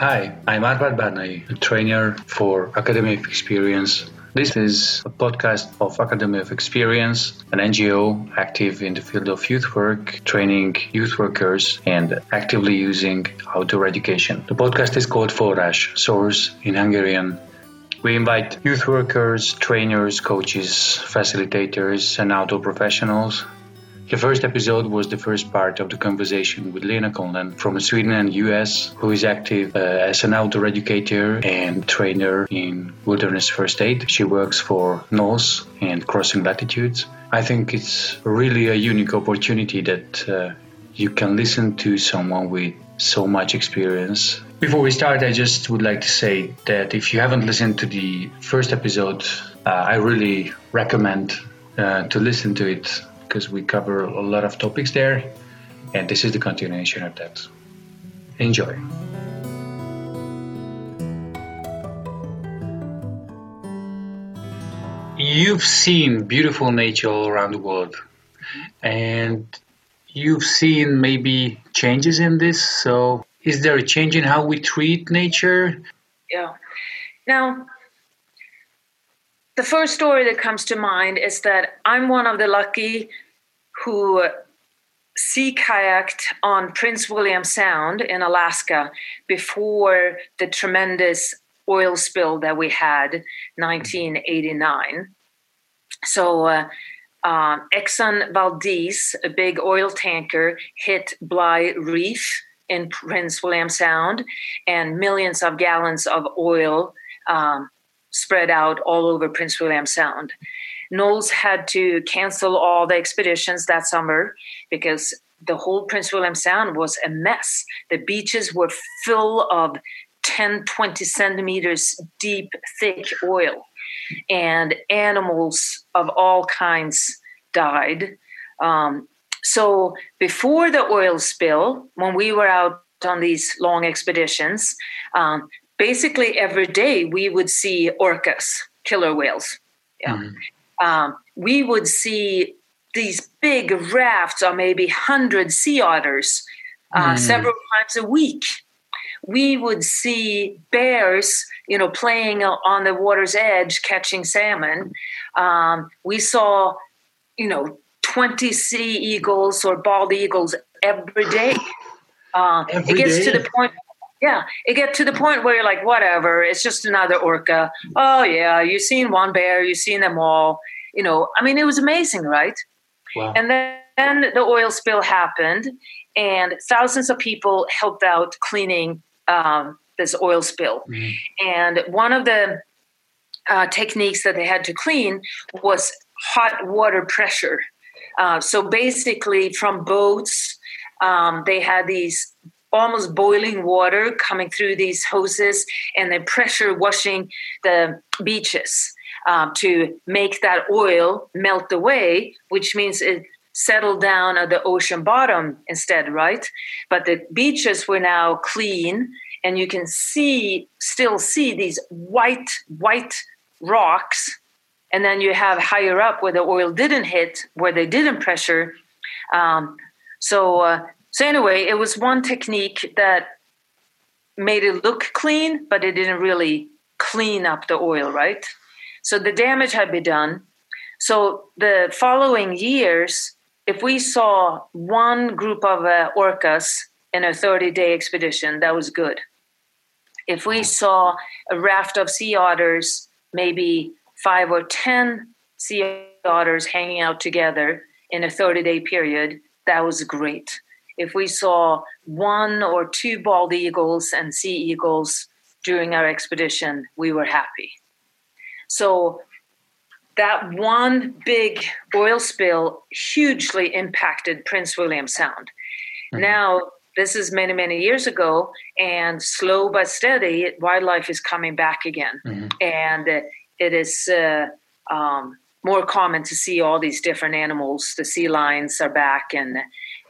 Hi, I'm Arpad Barnay, a trainer for Academy of Experience. This is a podcast of Academy of Experience, an NGO active in the field of youth work, training youth workers, and actively using outdoor education. The podcast is called Forrás, Source in Hungarian. We invite youth workers, trainers, coaches, facilitators, and outdoor professionals the first episode was the first part of the conversation with Lena Conlon from Sweden and US, who is active uh, as an outdoor educator and trainer in wilderness first aid. She works for NOLS and Crossing Latitudes. I think it's really a unique opportunity that uh, you can listen to someone with so much experience. Before we start, I just would like to say that if you haven't listened to the first episode, uh, I really recommend uh, to listen to it because we cover a lot of topics there, and this is the continuation of that. Enjoy. You've seen beautiful nature all around the world, and you've seen maybe changes in this. So, is there a change in how we treat nature? Yeah. Now, the first story that comes to mind is that I'm one of the lucky who sea kayaked on Prince William Sound in Alaska before the tremendous oil spill that we had 1989. So uh, uh, Exxon Valdez, a big oil tanker, hit Bligh Reef in Prince William Sound, and millions of gallons of oil um, spread out all over Prince William Sound. NOLS had to cancel all the expeditions that summer because the whole Prince William Sound was a mess. The beaches were full of 10, 20 centimeters deep, thick oil, and animals of all kinds died. Um, so before the oil spill, when we were out on these long expeditions, um, basically every day we would see orcas, killer whales. Yeah. Mm-hmm. Um, we would see these big rafts or maybe 100 sea otters uh, mm. several times a week. We would see bears, you know, playing on the water's edge, catching salmon. Um, we saw, you know, 20 sea eagles or bald eagles every day. Uh, every it gets day. to the point yeah, it get to the point where you're like, whatever, it's just another orca. Oh yeah, you've seen one bear, you've seen them all. You know, I mean, it was amazing, right? Wow. And then, then the oil spill happened, and thousands of people helped out cleaning um, this oil spill. Mm. And one of the uh, techniques that they had to clean was hot water pressure. Uh, so basically, from boats, um, they had these almost boiling water coming through these hoses and then pressure washing the beaches um, to make that oil melt away, which means it settled down at the ocean bottom instead, right? But the beaches were now clean, and you can see, still see these white, white rocks. And then you have higher up where the oil didn't hit, where they didn't pressure. Um, so uh, so anyway, it was one technique that made it look clean, but it didn't really clean up the oil, right? So the damage had been done. So the following years, if we saw one group of uh, orcas in a 30 day expedition, that was good. If we saw a raft of sea otters, maybe five or 10 sea otters hanging out together in a 30 day period, that was great if we saw one or two bald eagles and sea eagles during our expedition, we were happy. So that one big oil spill hugely impacted Prince William Sound. Mm-hmm. Now, this is many, many years ago, and slow but steady, wildlife is coming back again. Mm-hmm. And it is uh, um, more common to see all these different animals. The sea lions are back, and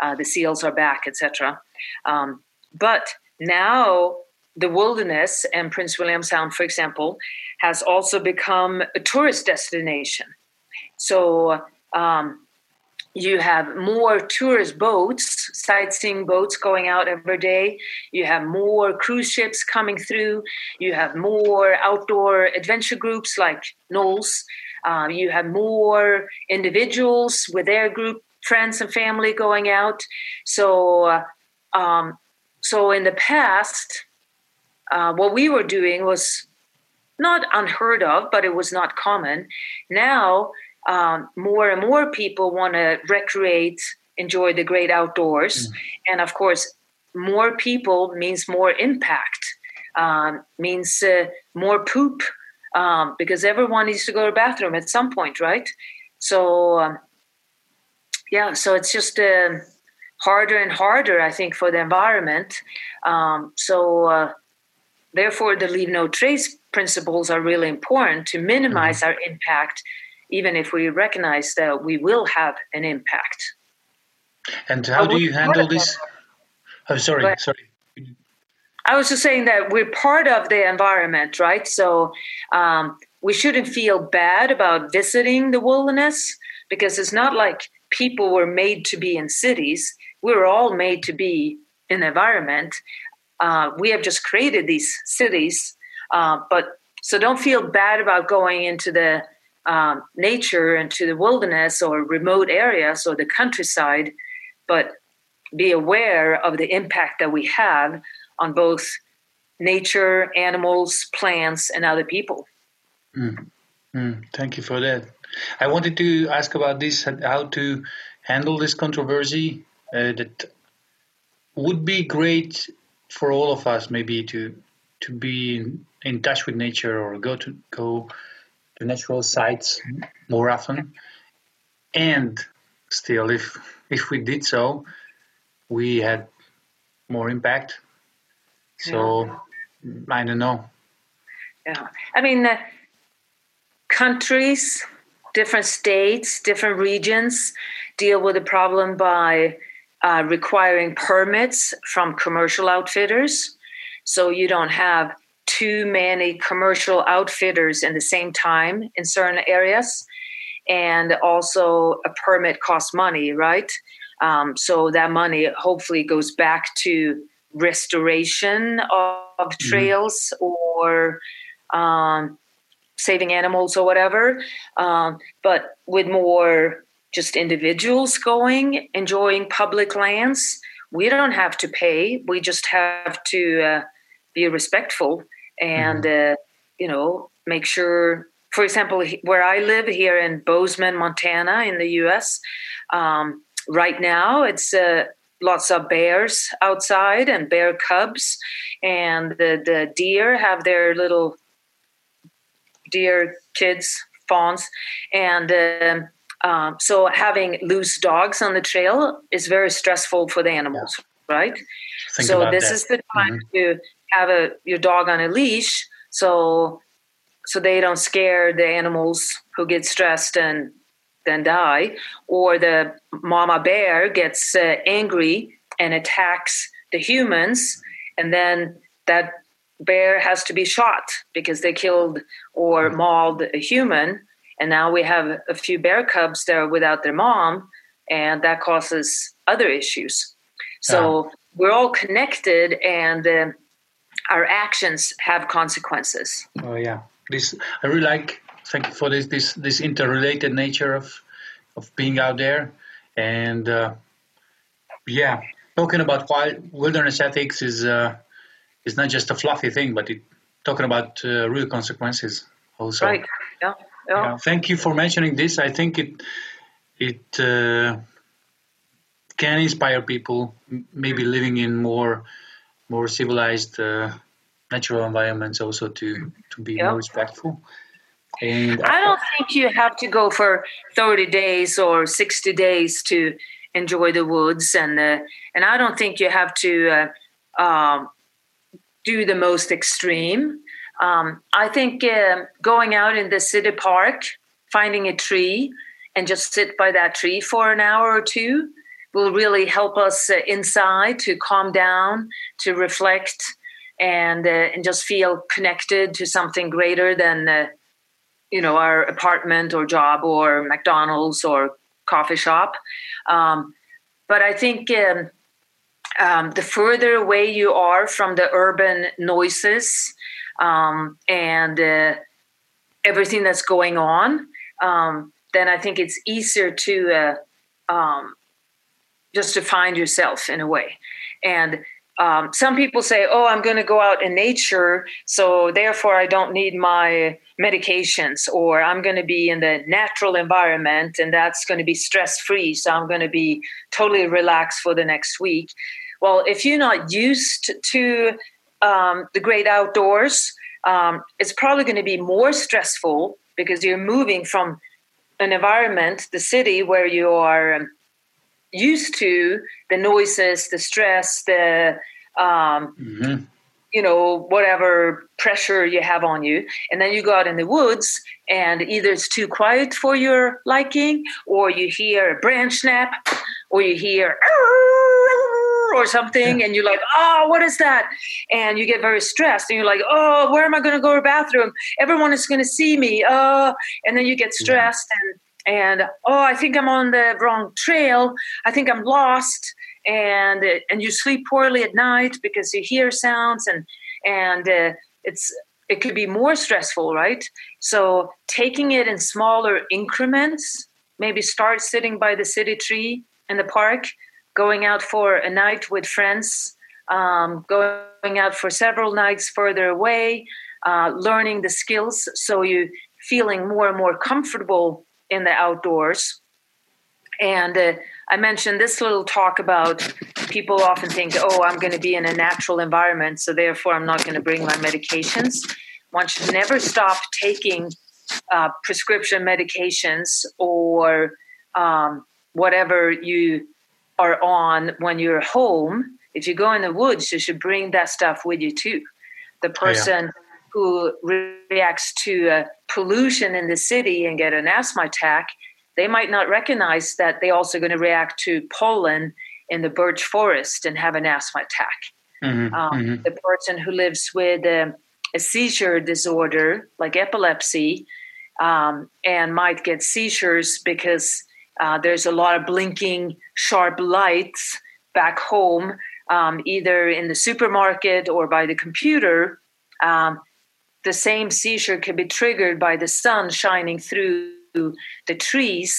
uh, the seals are back, etc. Um, but now the wilderness and Prince William Sound, for example, has also become a tourist destination. So um, you have more tourist boats, sightseeing boats going out every day. You have more cruise ships coming through. You have more outdoor adventure groups like NOLS. Um, you have more individuals with their group, friends and family going out. So, uh, um, so in the past, uh, what we were doing was not unheard of, but it was not common. Now um, more and more people want to recreate, enjoy the great outdoors. Mm. And of course, more people means more impact, um, means uh, more poop, um, because everyone needs to go to the bathroom at some point, right? So, um, yeah, so it's just uh, harder and harder, I think, for the environment. Um, so, uh, therefore, the leave no trace principles are really important to minimize mm. our impact even if we recognize that we will have an impact. And how do you handle this? Oh, sorry, but sorry. I was just saying that we're part of the environment, right? So um, we shouldn't feel bad about visiting the wilderness because it's not like people were made to be in cities. We were all made to be in environment. Uh, we have just created these cities, uh, but so don't feel bad about going into the um, nature and to the wilderness or remote areas or the countryside, but be aware of the impact that we have on both nature, animals, plants, and other people. Mm. Mm. Thank you for that. I wanted to ask about this how to handle this controversy uh, that would be great for all of us maybe to to be in, in touch with nature or go to go to natural sites more often. And still, if if we did so, we had more impact. So yeah. I don't know. Yeah, I mean, uh, countries, different states, different regions deal with the problem by uh, requiring permits from commercial outfitters. So you don't have too many commercial outfitters in the same time in certain areas. And also, a permit costs money, right? Um, so that money hopefully goes back to restoration of mm-hmm. trails mm-hmm. or um, saving animals or whatever. Um, but with more just individuals going, enjoying public lands, we don't have to pay. We just have to uh, be respectful and mm-hmm. uh, you know make sure for example where i live here in bozeman montana in the us um, right now it's uh, lots of bears outside and bear cubs and the, the deer have their little deer kids fawns and um, um, so having loose dogs on the trail is very stressful for the animals yeah. right Think so this that. is the time mm-hmm. to have a your dog on a leash so so they don't scare the animals who get stressed and then die or the mama bear gets uh, angry and attacks the humans and then that bear has to be shot because they killed or mauled a human. And now we have a few bear cubs that are without their mom and that causes other issues. So we're all connected and uh, our actions have consequences. Oh yeah, this I really like. Thank you for this this this interrelated nature of of being out there, and uh, yeah, talking about wild, wilderness ethics is uh, is not just a fluffy thing, but it talking about uh, real consequences also. Right. Yeah. yeah. yeah. Thank you for mentioning this. I think it it uh, can inspire people, maybe living in more more civilized uh, natural environments also to to be yep. more respectful and i don't think you have to go for 30 days or 60 days to enjoy the woods and uh, and i don't think you have to uh, um, do the most extreme um, i think uh, going out in the city park finding a tree and just sit by that tree for an hour or two will really help us uh, inside to calm down, to reflect, and uh, and just feel connected to something greater than uh, you know our apartment or job or McDonald's or coffee shop. Um, but I think um, um, the further away you are from the urban noises um, and uh, everything that's going on, um, then I think it's easier to uh, um, just to find yourself in a way. And um, some people say, "Oh, I'm going to go out in nature, so therefore I don't need my medications," or "I'm going to be in the natural environment, and that's going to be stress free, so I'm going to be totally relaxed for the next week." Well, if you're not used to um, the great outdoors, um, it's probably going to be more stressful because you're moving from an environment, the city, where you are used to the noises, the stress, the um, mm-hmm. you know whatever pressure you have on you, and then you go out in the woods, and either it's too quiet for your liking, or you hear a branch snap, or you hear or something, yeah. and you're like, oh, what is that? And you get very stressed, and you're like, oh, where am I going to go to the bathroom? Everyone is going to see me. Oh, and then you get stressed yeah. and and oh i think i'm on the wrong trail i think i'm lost and and you sleep poorly at night because you hear sounds and and uh, it's it could be more stressful right so taking it in smaller increments maybe start sitting by the city tree in the park going out for a night with friends um, going out for several nights further away uh, learning the skills so you feeling more and more comfortable in the outdoors. And uh, I mentioned this little talk about people often think, oh, I'm going to be in a natural environment, so therefore I'm not going to bring my medications. One should never stop taking uh, prescription medications or um, whatever you are on when you're home. If you go in the woods, you should bring that stuff with you too. The person yeah. who reacts to uh, pollution in the city and get an asthma attack, they might not recognize that they're also going to react to pollen in the birch forest and have an asthma attack. Mm-hmm, um, mm-hmm. The person who lives with a, a seizure disorder like epilepsy um, and might get seizures because uh, there's a lot of blinking sharp lights back home, um, either in the supermarket or by the computer. Um, the same seizure can be triggered by the sun shining through the trees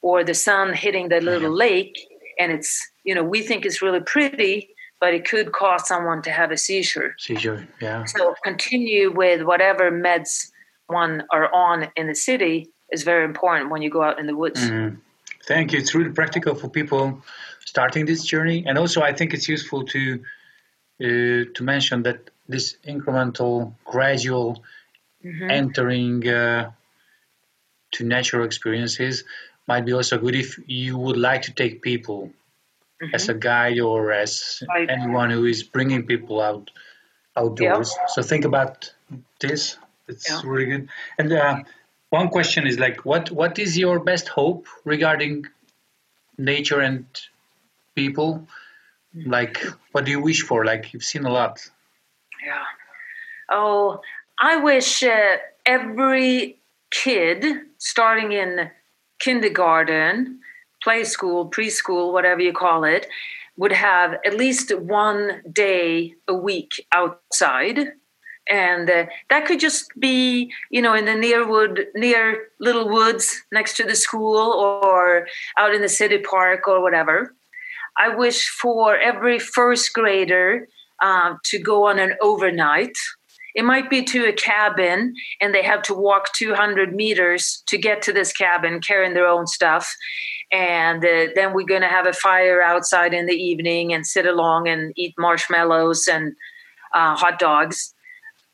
or the sun hitting the little lake and it's you know we think it's really pretty but it could cause someone to have a seizure seizure yeah so continue with whatever meds one are on in the city is very important when you go out in the woods mm-hmm. Thank you it's really practical for people starting this journey and also i think it's useful to uh, to mention that this incremental, gradual mm-hmm. entering uh, to natural experiences might be also good if you would like to take people mm-hmm. as a guide or as right. anyone who is bringing people out outdoors. Yeah. So think about this. It's yeah. really good. And uh, one question is like, what what is your best hope regarding nature and people? Like, what do you wish for? Like, you've seen a lot. Yeah. Oh, I wish uh, every kid starting in kindergarten, play school, preschool, whatever you call it, would have at least one day a week outside. And uh, that could just be, you know, in the near wood, near little woods next to the school or out in the city park or whatever. I wish for every first grader um, to go on an overnight. It might be to a cabin and they have to walk 200 meters to get to this cabin carrying their own stuff. And uh, then we're going to have a fire outside in the evening and sit along and eat marshmallows and uh, hot dogs.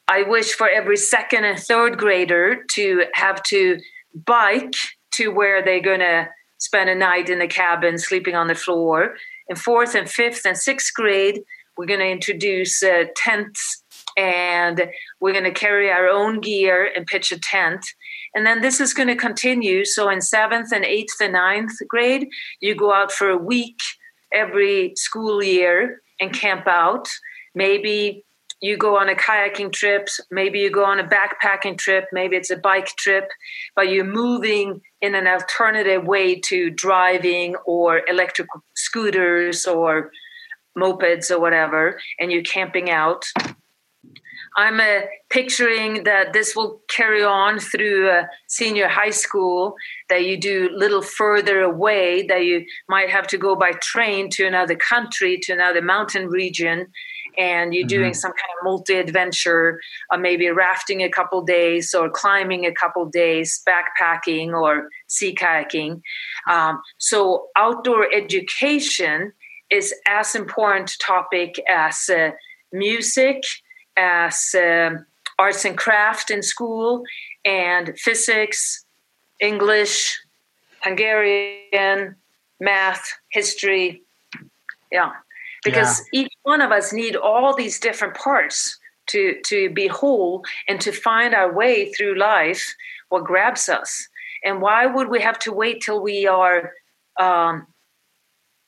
I wish for every second and third grader to have to bike to where they're going to spend a night in the cabin sleeping on the floor. In fourth and fifth and sixth grade, we're going to introduce uh, tents and we're going to carry our own gear and pitch a tent. And then this is going to continue. So in seventh and eighth and ninth grade, you go out for a week every school year and camp out. Maybe you go on a kayaking trip, maybe you go on a backpacking trip, maybe it's a bike trip, but you're moving in an alternative way to driving or electric scooters or mopeds or whatever, and you're camping out. I'm uh, picturing that this will carry on through uh, senior high school, that you do little further away, that you might have to go by train to another country, to another mountain region, and you're mm-hmm. doing some kind of multi adventure, uh, maybe rafting a couple days or climbing a couple days, backpacking or sea kayaking. Um, so, outdoor education is as important topic as uh, music as um, arts and craft in school and physics, English, Hungarian, math, history. Yeah, because yeah. each one of us need all these different parts to to be whole and to find our way through life. What grabs us, and why would we have to wait till we are um,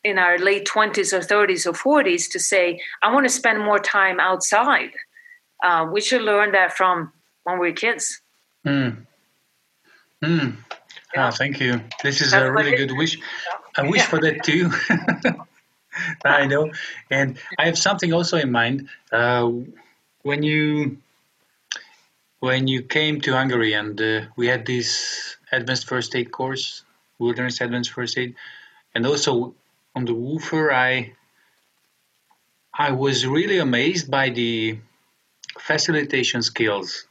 in our late twenties or thirties or forties to say, "I want to spend more time outside"? uh, we should learn that from when we're kids. Mm. Mm. Yeah. Ah, thank you. This is a really good wish. I wish yeah. for that too. I know, and I have something also in mind. Uh, when you when you came to Hungary and uh, we had this advanced first aid course, wilderness advanced first aid, and also on the woofer, I I was really amazed by the facilitation skills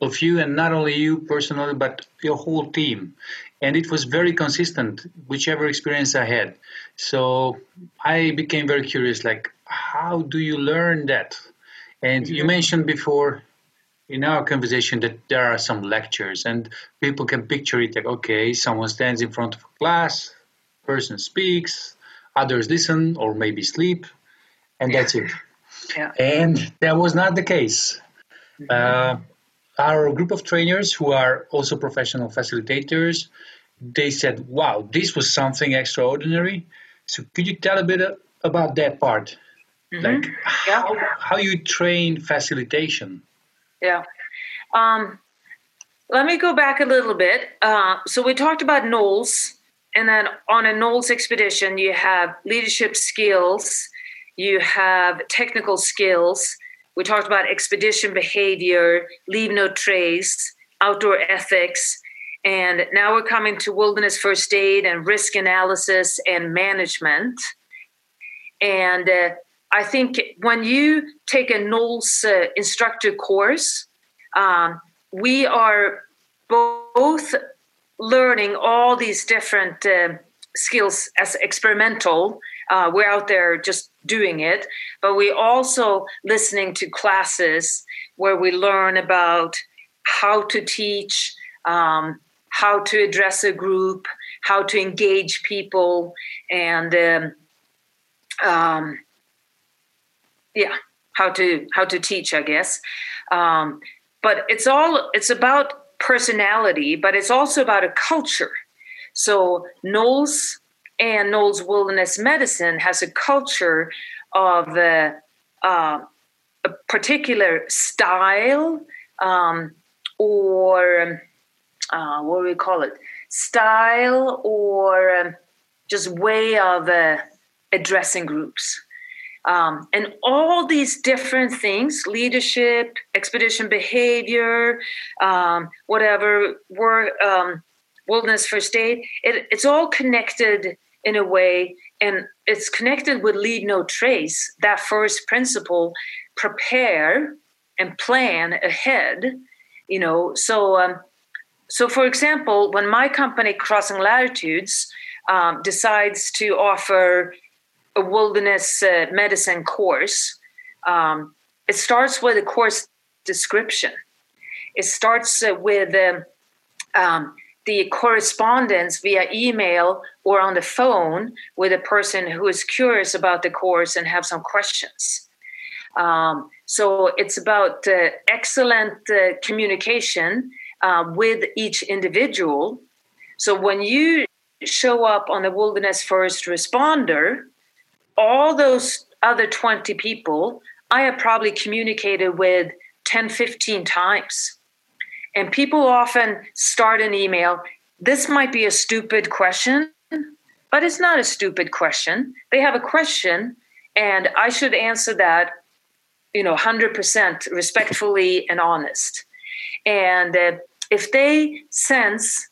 of you and not only you personally but your whole team and it was very consistent whichever experience i had so i became very curious like how do you learn that and you mentioned before in our conversation that there are some lectures and people can picture it like okay someone stands in front of a class person speaks others listen or maybe sleep and that's it yeah. And that was not the case. Mm-hmm. Uh, our group of trainers, who are also professional facilitators, they said, "Wow, this was something extraordinary." So, could you tell a bit about that part, mm-hmm. like yeah. how, how you train facilitation? Yeah. Um, let me go back a little bit. Uh, so we talked about NOLS, and then on a NOLS expedition, you have leadership skills you have technical skills. We talked about expedition behavior, leave no trace, outdoor ethics, and now we're coming to wilderness first aid and risk analysis and management. And uh, I think when you take a NOLS uh, instructor course, um, we are both learning all these different uh, skills as experimental uh, we're out there just doing it, but we also listening to classes where we learn about how to teach, um, how to address a group, how to engage people, and um, um, yeah, how to how to teach, I guess. Um, but it's all it's about personality, but it's also about a culture. So NOLS and NOLS Wilderness Medicine has a culture of uh, uh, a particular style um, or uh, what do we call it? Style or um, just way of uh, addressing groups. Um, and all these different things leadership, expedition behavior, um, whatever, work, um, wilderness first aid it, it's all connected in a way and it's connected with leave no trace that first principle prepare and plan ahead you know so um, so for example when my company crossing latitudes um, decides to offer a wilderness uh, medicine course um, it starts with a course description it starts uh, with um, um the correspondence via email or on the phone with a person who is curious about the course and have some questions. Um, so it's about uh, excellent uh, communication uh, with each individual. So when you show up on the wilderness first responder, all those other 20 people I have probably communicated with 10, 15 times. And people often start an email. This might be a stupid question, but it's not a stupid question. They have a question, and I should answer that, you know, 100% respectfully and honest. And uh, if they sense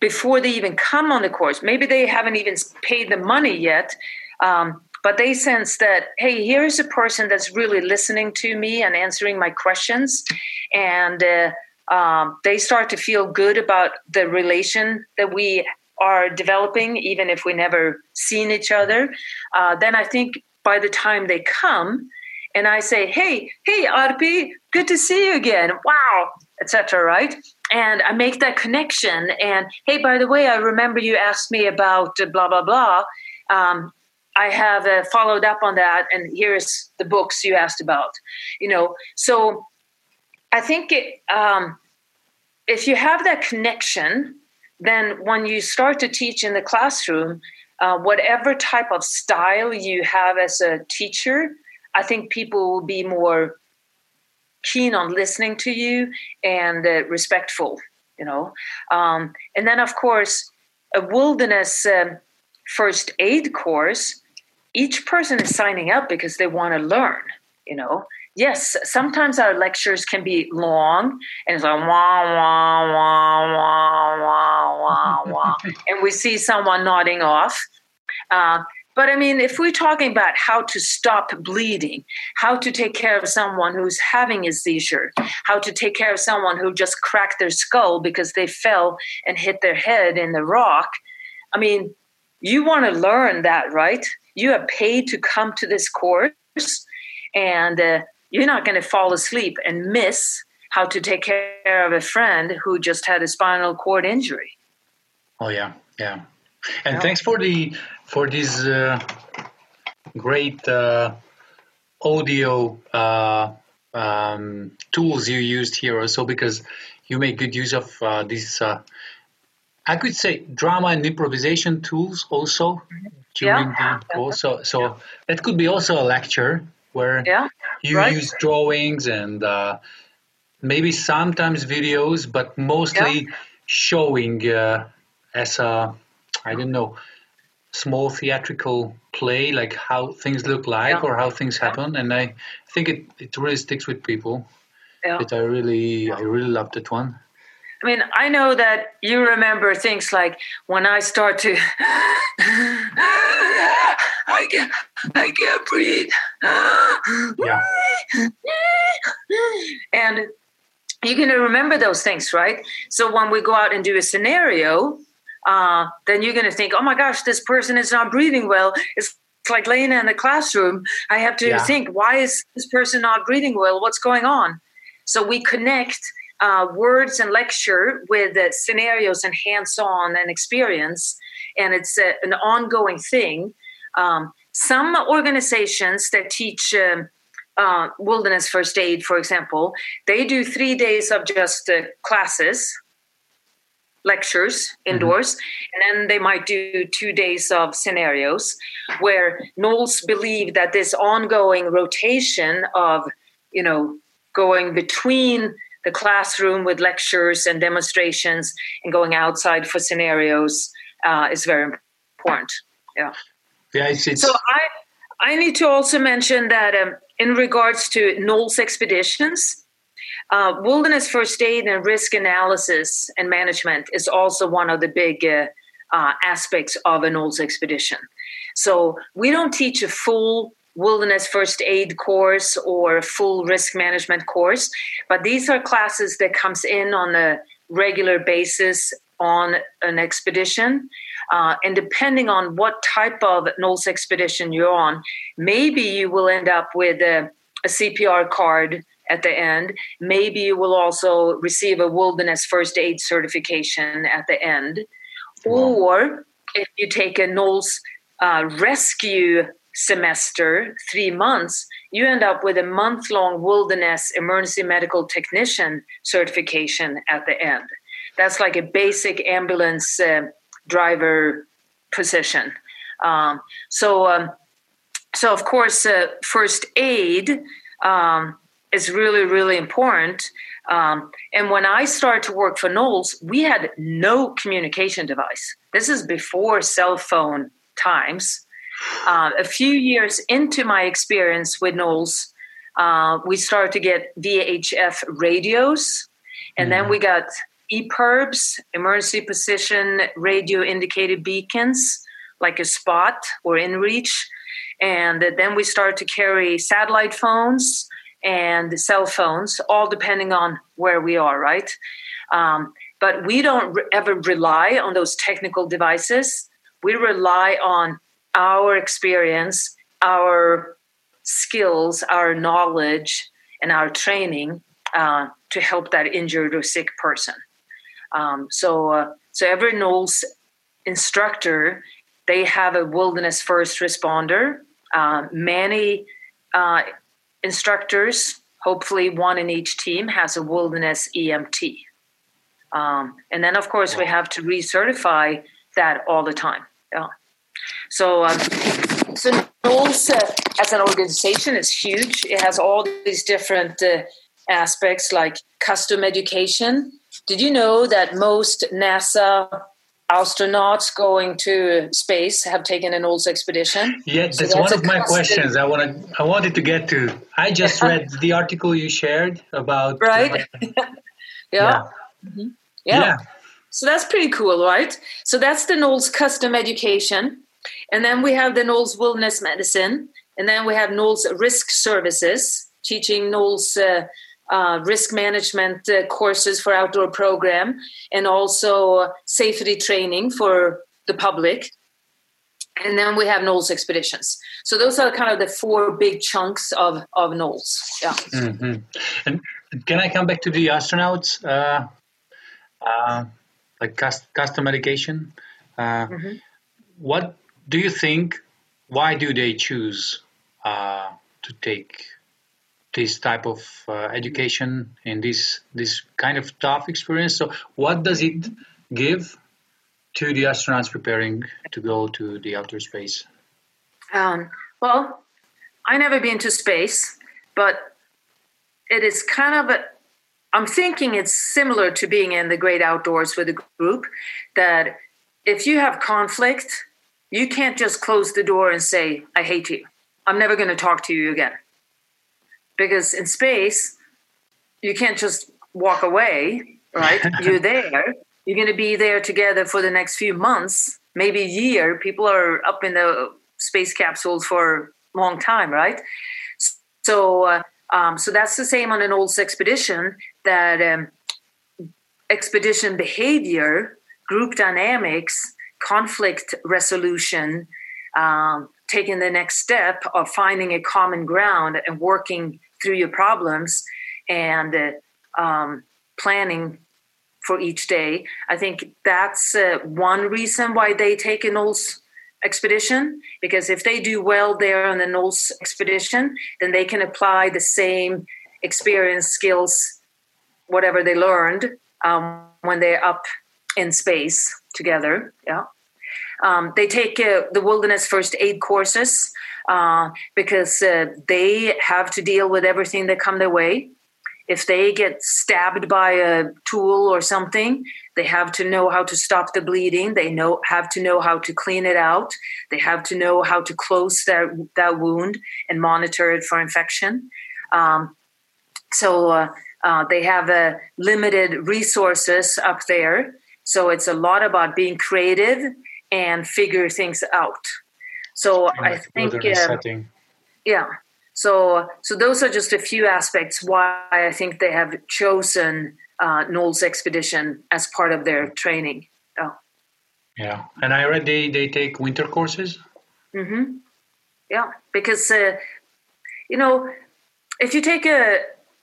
before they even come on the course, maybe they haven't even paid the money yet, um, but they sense that, hey, here's a person that's really listening to me and answering my questions. And uh, um, they start to feel good about the relation that we are developing, even if we never seen each other. Uh, then I think by the time they come, and I say, "Hey, hey, Arpi, good to see you again. Wow, etc." Right? And I make that connection. And hey, by the way, I remember you asked me about blah blah blah. Um, I have uh, followed up on that, and here's the books you asked about. You know, so I think it, um, if you have that connection, then when you start to teach in the classroom, uh, whatever type of style you have as a teacher, I think people will be more keen on listening to you and uh, respectful. You know, um, and then of course a wilderness um, first aid course each person is signing up because they want to learn, you know. Yes, sometimes our lectures can be long and it's like wah wah wah wah wah wah wah, and we see someone nodding off. Uh, but I mean, if we're talking about how to stop bleeding, how to take care of someone who's having a seizure, how to take care of someone who just cracked their skull because they fell and hit their head in the rock, I mean, you want to learn that, right? you are paid to come to this course and uh, you're not going to fall asleep and miss how to take care of a friend who just had a spinal cord injury oh yeah yeah and yeah. thanks for the for these uh, great uh, audio uh, um, tools you used here also because you make good use of uh, these uh, I could say drama and improvisation tools also mm-hmm during yeah. the course. So, so yeah. that could be also a lecture where yeah. you right. use drawings and uh, maybe sometimes videos, but mostly showing uh, as a I don't know small theatrical play, like how things look like or how things happen. And I think it, it really sticks with people. Yeah. That I really I really loved that one. I mean, I know that you remember things like when I start to, I can't, I can't breathe. Yeah. And you're to remember those things, right? So when we go out and do a scenario, uh, then you're going to think, oh my gosh, this person is not breathing well. It's like Lena in the classroom. I have to yeah. think, why is this person not breathing well? What's going on? So we connect uh, words and lecture with uh, scenarios and hands-on and experience and it's uh, an ongoing thing um, some organizations that teach um, uh, wilderness first aid for example they do three days of just uh, classes lectures mm-hmm. indoors mm-hmm. and then they might do two days of scenarios where NOLS believe that this ongoing rotation of you know going between the classroom with lectures and demonstrations and going outside for scenarios uh, is very important. Yeah. Yeah. It's, it's... So I I need to also mention that um, in regards to NOLS expeditions, uh, wilderness first aid and risk analysis and management is also one of the big uh, uh, aspects of a NOLS expedition. So we don't teach a full wilderness first aid course or a full risk management course but these are classes that comes in on a regular basis on an expedition uh, and depending on what type of NOLS expedition you're on maybe you will end up with a, a cpr card at the end maybe you will also receive a wilderness first aid certification at the end wow. or if you take a NOLS uh, rescue semester, three months, you end up with a month long wilderness emergency medical technician certification at the end. That's like a basic ambulance uh, driver position. Um, so, um, so of course, uh, first aid um, is really really important. Um, and when I started to work for NOLS, we had no communication device. This is before cell phone times. Uh, a few years into my experience with NOLS, uh, we started to get VHF radios, and mm then we got EPIRBs, emergency position radio indicated beacons, like a spot or inReach. And then we started to carry satellite phones and cell phones, all depending on where we are, right? Um, but we don't re- ever rely on those technical devices. We rely on our experience, our skills, our knowledge, and our training uh, to help that injured or sick person. Um, so, uh, so every NOLS instructor, they have a wilderness first responder. Uh, many uh, instructors, hopefully one in each team, has a wilderness EMT. Um, and then, of course, we have to recertify that all the time. Yeah. So, um, so NOLS uh, as an organization is huge. It has all these different uh, aspects like custom education. Did you know that most NASA astronauts going to space have taken an NOLS expedition? Yeah, that's, so that's one of my questions. I wanted I wanted to get to. I just read the article you shared about right. Uh, yeah. Yeah. Mm-hmm. yeah. yeah. So that's pretty cool, right? So that's the NOLS custom education. And then we have the NOLS Wilderness Medicine. And then we have NOLS Risk Services, teaching NOLS uh, uh, risk management uh, courses for outdoor program and also safety training for the public. And then we have NOLS expeditions. So those are kind of the four big chunks of, of NOLS. Yeah. Mm-hmm. And can I come back to the astronauts? Uh, uh like custom medication? Uh, mm-hmm. What do you think? Why do they choose uh, to take this type of uh, education in this this kind of tough experience. So, what does it give to the astronauts preparing to go to the outer space? Um, well, I never been to space, but it is kind of a. I'm thinking it's similar to being in the great outdoors with a group. That if you have conflict, you can't just close the door and say, "I hate you." I'm never going to talk to you again because in space you can't just walk away right? You're there. You're going to be there together for the next few months maybe a year. People are up in the space capsules for a long time right? So uh, um, so that's the same on an old expedition that um, expedition behavior group dynamics conflict resolution um, taking the next step of finding a common ground and working through your problems and uh, um, planning for each day. I think that's uh, one reason why they take a NOLS expedition because if they do well there on the NOLS expedition, then they can apply the same experience, skills, whatever they learned um, when they're up in space together. Yeah. Um, they take uh, the wilderness first aid courses uh, because uh, they have to deal with everything that come their way. If they get stabbed by a tool or something, they have to know how to stop the bleeding. They know have to know how to clean it out. They have to know how to close that that wound and monitor it for infection. Um, so uh, uh, they have uh, limited resources up there. So it's a lot about being creative and figure things out. So I think, uh, yeah. So so those are just a few aspects why I think they have chosen uh, expedition as part of their training. Oh. Yeah, and I read they they take winter courses. Mm-hmm. Yeah, because uh, you know if you take a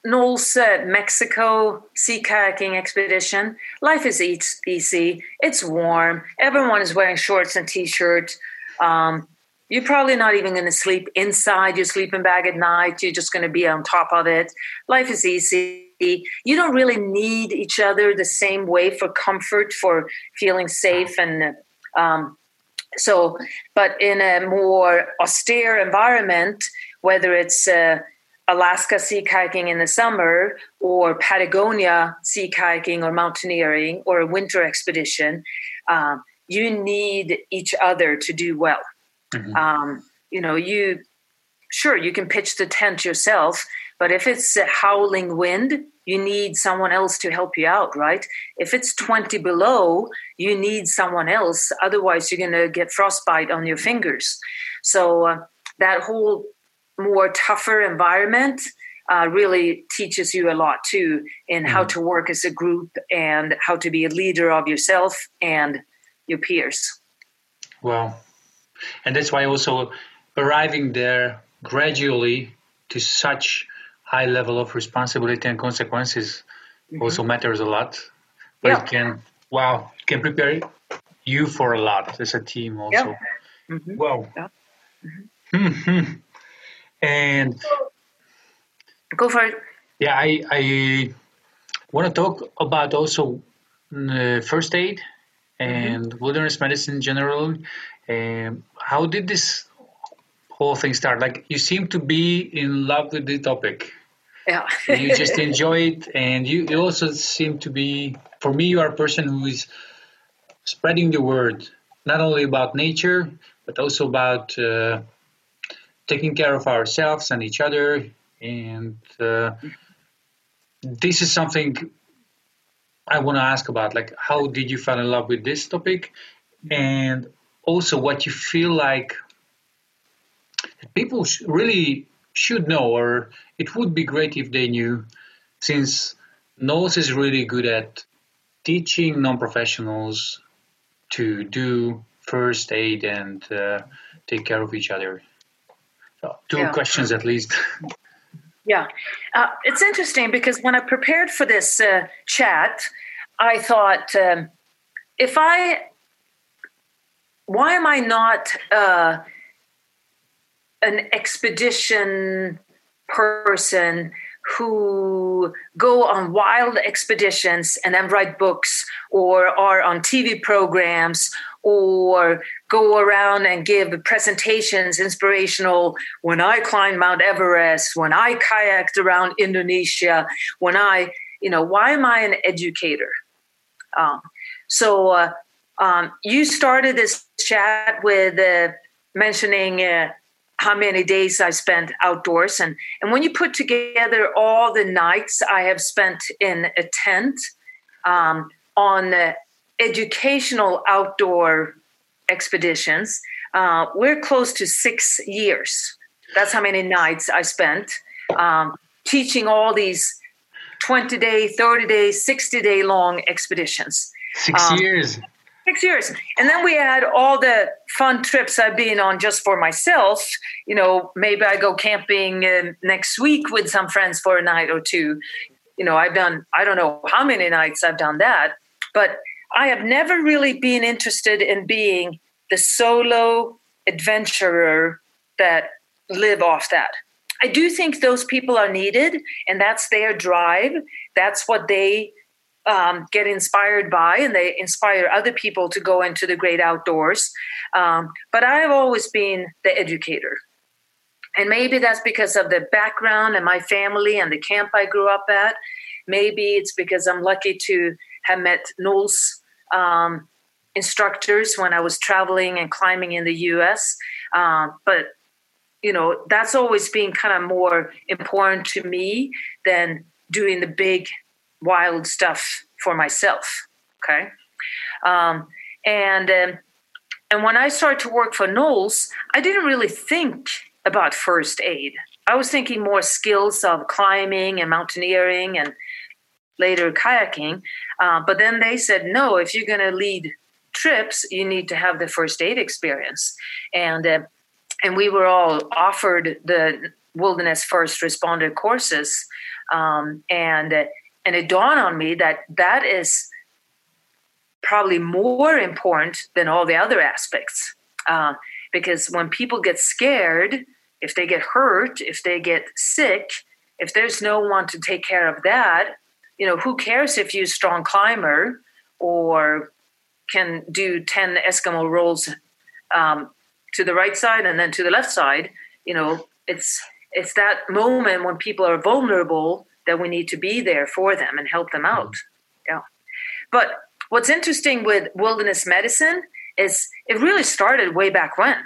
NOLS uh, Mexico sea kayaking expedition. Life is easy. It's warm. Everyone is wearing shorts and t-shirts. Um, you're probably not even going to sleep inside your sleeping bag at night. You're just going to be on top of it. Life is easy. You don't really need each other the same way for comfort, for feeling safe and um, So, but in a more austere environment, whether it's uh, Alaska sea kayaking in the summer or Patagonia sea kayaking or mountaineering or a winter expedition, um, you need each other to do well. Mm-hmm. Um, you know, you sure you can pitch the tent yourself, but if it's a howling wind, you need someone else to help you out, right? If it's 20 below, you need someone else. Otherwise, you're going to get frostbite on your fingers. So, uh, that whole more tougher environment uh, really teaches you a lot too in mm-hmm. how to work as a group and how to be a leader of yourself and your peers. Well, and that's why also arriving there gradually to such high level of responsibility and consequences mm-hmm. also matters a lot. But yeah. it can, wow, it can prepare you for a lot as a team also. Yeah. Mm-hmm. Wow. Yeah. Mm-hmm. and go for it. Yeah, I, I want to talk about also uh, first aid and mm-hmm. wilderness medicine in general. Um, how did this whole thing start? Like you seem to be in love with the topic. Yeah. you just enjoy it, and you, you also seem to be. For me, you are a person who is spreading the word, not only about nature, but also about uh, taking care of ourselves and each other. And uh, this is something I want to ask about. Like, how did you fall in love with this topic? And also, what you feel like people really should know, or it would be great if they knew, since NOLS is really good at teaching non-professionals to do first aid and uh, take care of each other. So, two yeah. questions at least. Yeah, uh, it's interesting because when I prepared for this uh, chat, I thought, um, if I, why am I not uh, an expedition person who go on wild expeditions and then write books or are on TV programs or go around and give presentations inspirational when I climbed Mount Everest, when I kayaked around Indonesia, when I, you know, why am I an educator? Um, so uh, um, you started this chat with uh, mentioning uh, how many days I spent outdoors. And, and when you put together all the nights I have spent in a tent um, on educational outdoor expeditions, uh, we're close to six years. That's how many nights I spent um, teaching all these 20 day, 30 day, 60 day long expeditions. Six um, years six years. And then we had all the fun trips I've been on just for myself. You know, maybe I go camping uh, next week with some friends for a night or two. You know, I've done, I don't know how many nights I've done that, but I have never really been interested in being the solo adventurer that live off that. I do think those people are needed, and that's their drive. That's what they um, get inspired by and they inspire other people to go into the great outdoors. Um, but I've always been the educator. And maybe that's because of the background and my family and the camp I grew up at. Maybe it's because I'm lucky to have met NOLS um, instructors when I was traveling and climbing in the US. Um, but you know that's always been kind of more important to me than doing the big wild stuff for myself. Okay. Um, and, um, and when I started to work for NOLS, I didn't really think about first aid. I was thinking more skills of climbing and mountaineering and later kayaking. Uh, but then they said, no, if you're going to lead trips, you need to have the first aid experience. And, uh, and we were all offered the wilderness first responder courses. Um, and uh, and it dawned on me that that is probably more important than all the other aspects. Uh, because when people get scared, if they get hurt, if they get sick, if there's no one to take care of that, you know, who cares if you're a strong climber or can do 10 Eskimo rolls um, to the right side and then to the left side. You know, it's it's that moment when people are vulnerable that we need to be there for them and help them out. Yeah. But what's interesting with wilderness medicine is it really started way back when.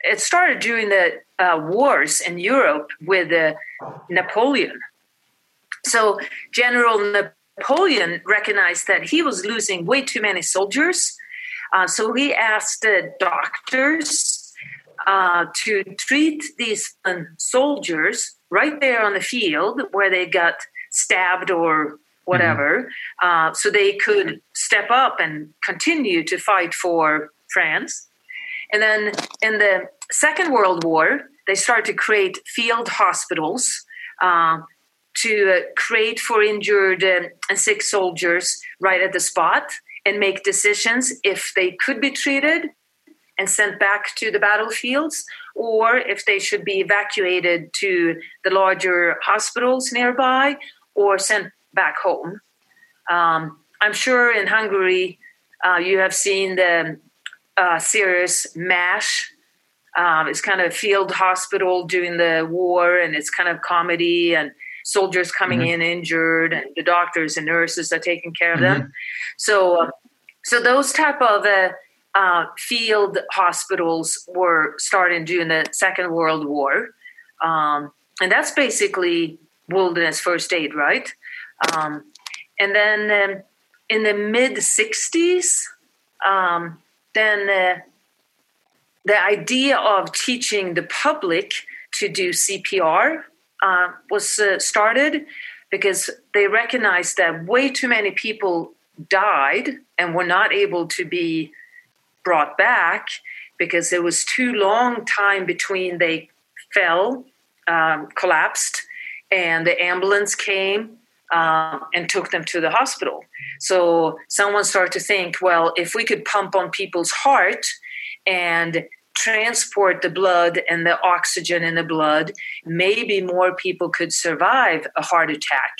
It started during the uh, wars in Europe with uh, Napoleon. So General Napoleon recognized that he was losing way too many soldiers. Uh, so he asked the doctors uh, to treat these soldiers right there on the field where they got stabbed or whatever, mm-hmm. uh, so they could step up and continue to fight for France. And then in the Second World War, they started to create field hospitals uh, to uh, create for injured and sick soldiers right at the spot and make decisions if they could be treated and sent back to the battlefields or if they should be evacuated to the larger hospitals nearby or sent back home. Um, I'm sure in Hungary uh, you have seen the uh, series MASH. Um, it's kind of a field hospital during the war, and it's kind of comedy and soldiers coming mm-hmm. in injured, and the doctors and nurses are taking care of mm-hmm. them. So, uh, so those type of uh, uh, field hospitals were started during the Second World War, um, and that's basically wilderness first aid, right? Um, and then um, in the mid 60s, um, then uh, the idea of teaching the public to do CPR uh, was uh, started because they recognized that way too many people died and were not able to be brought back because there was too long time between they fell, um, collapsed, and the ambulance came uh, and took them to the hospital. So someone started to think, well, if we could pump on people's heart and transport the blood and the oxygen in the blood, maybe more people could survive a heart attack.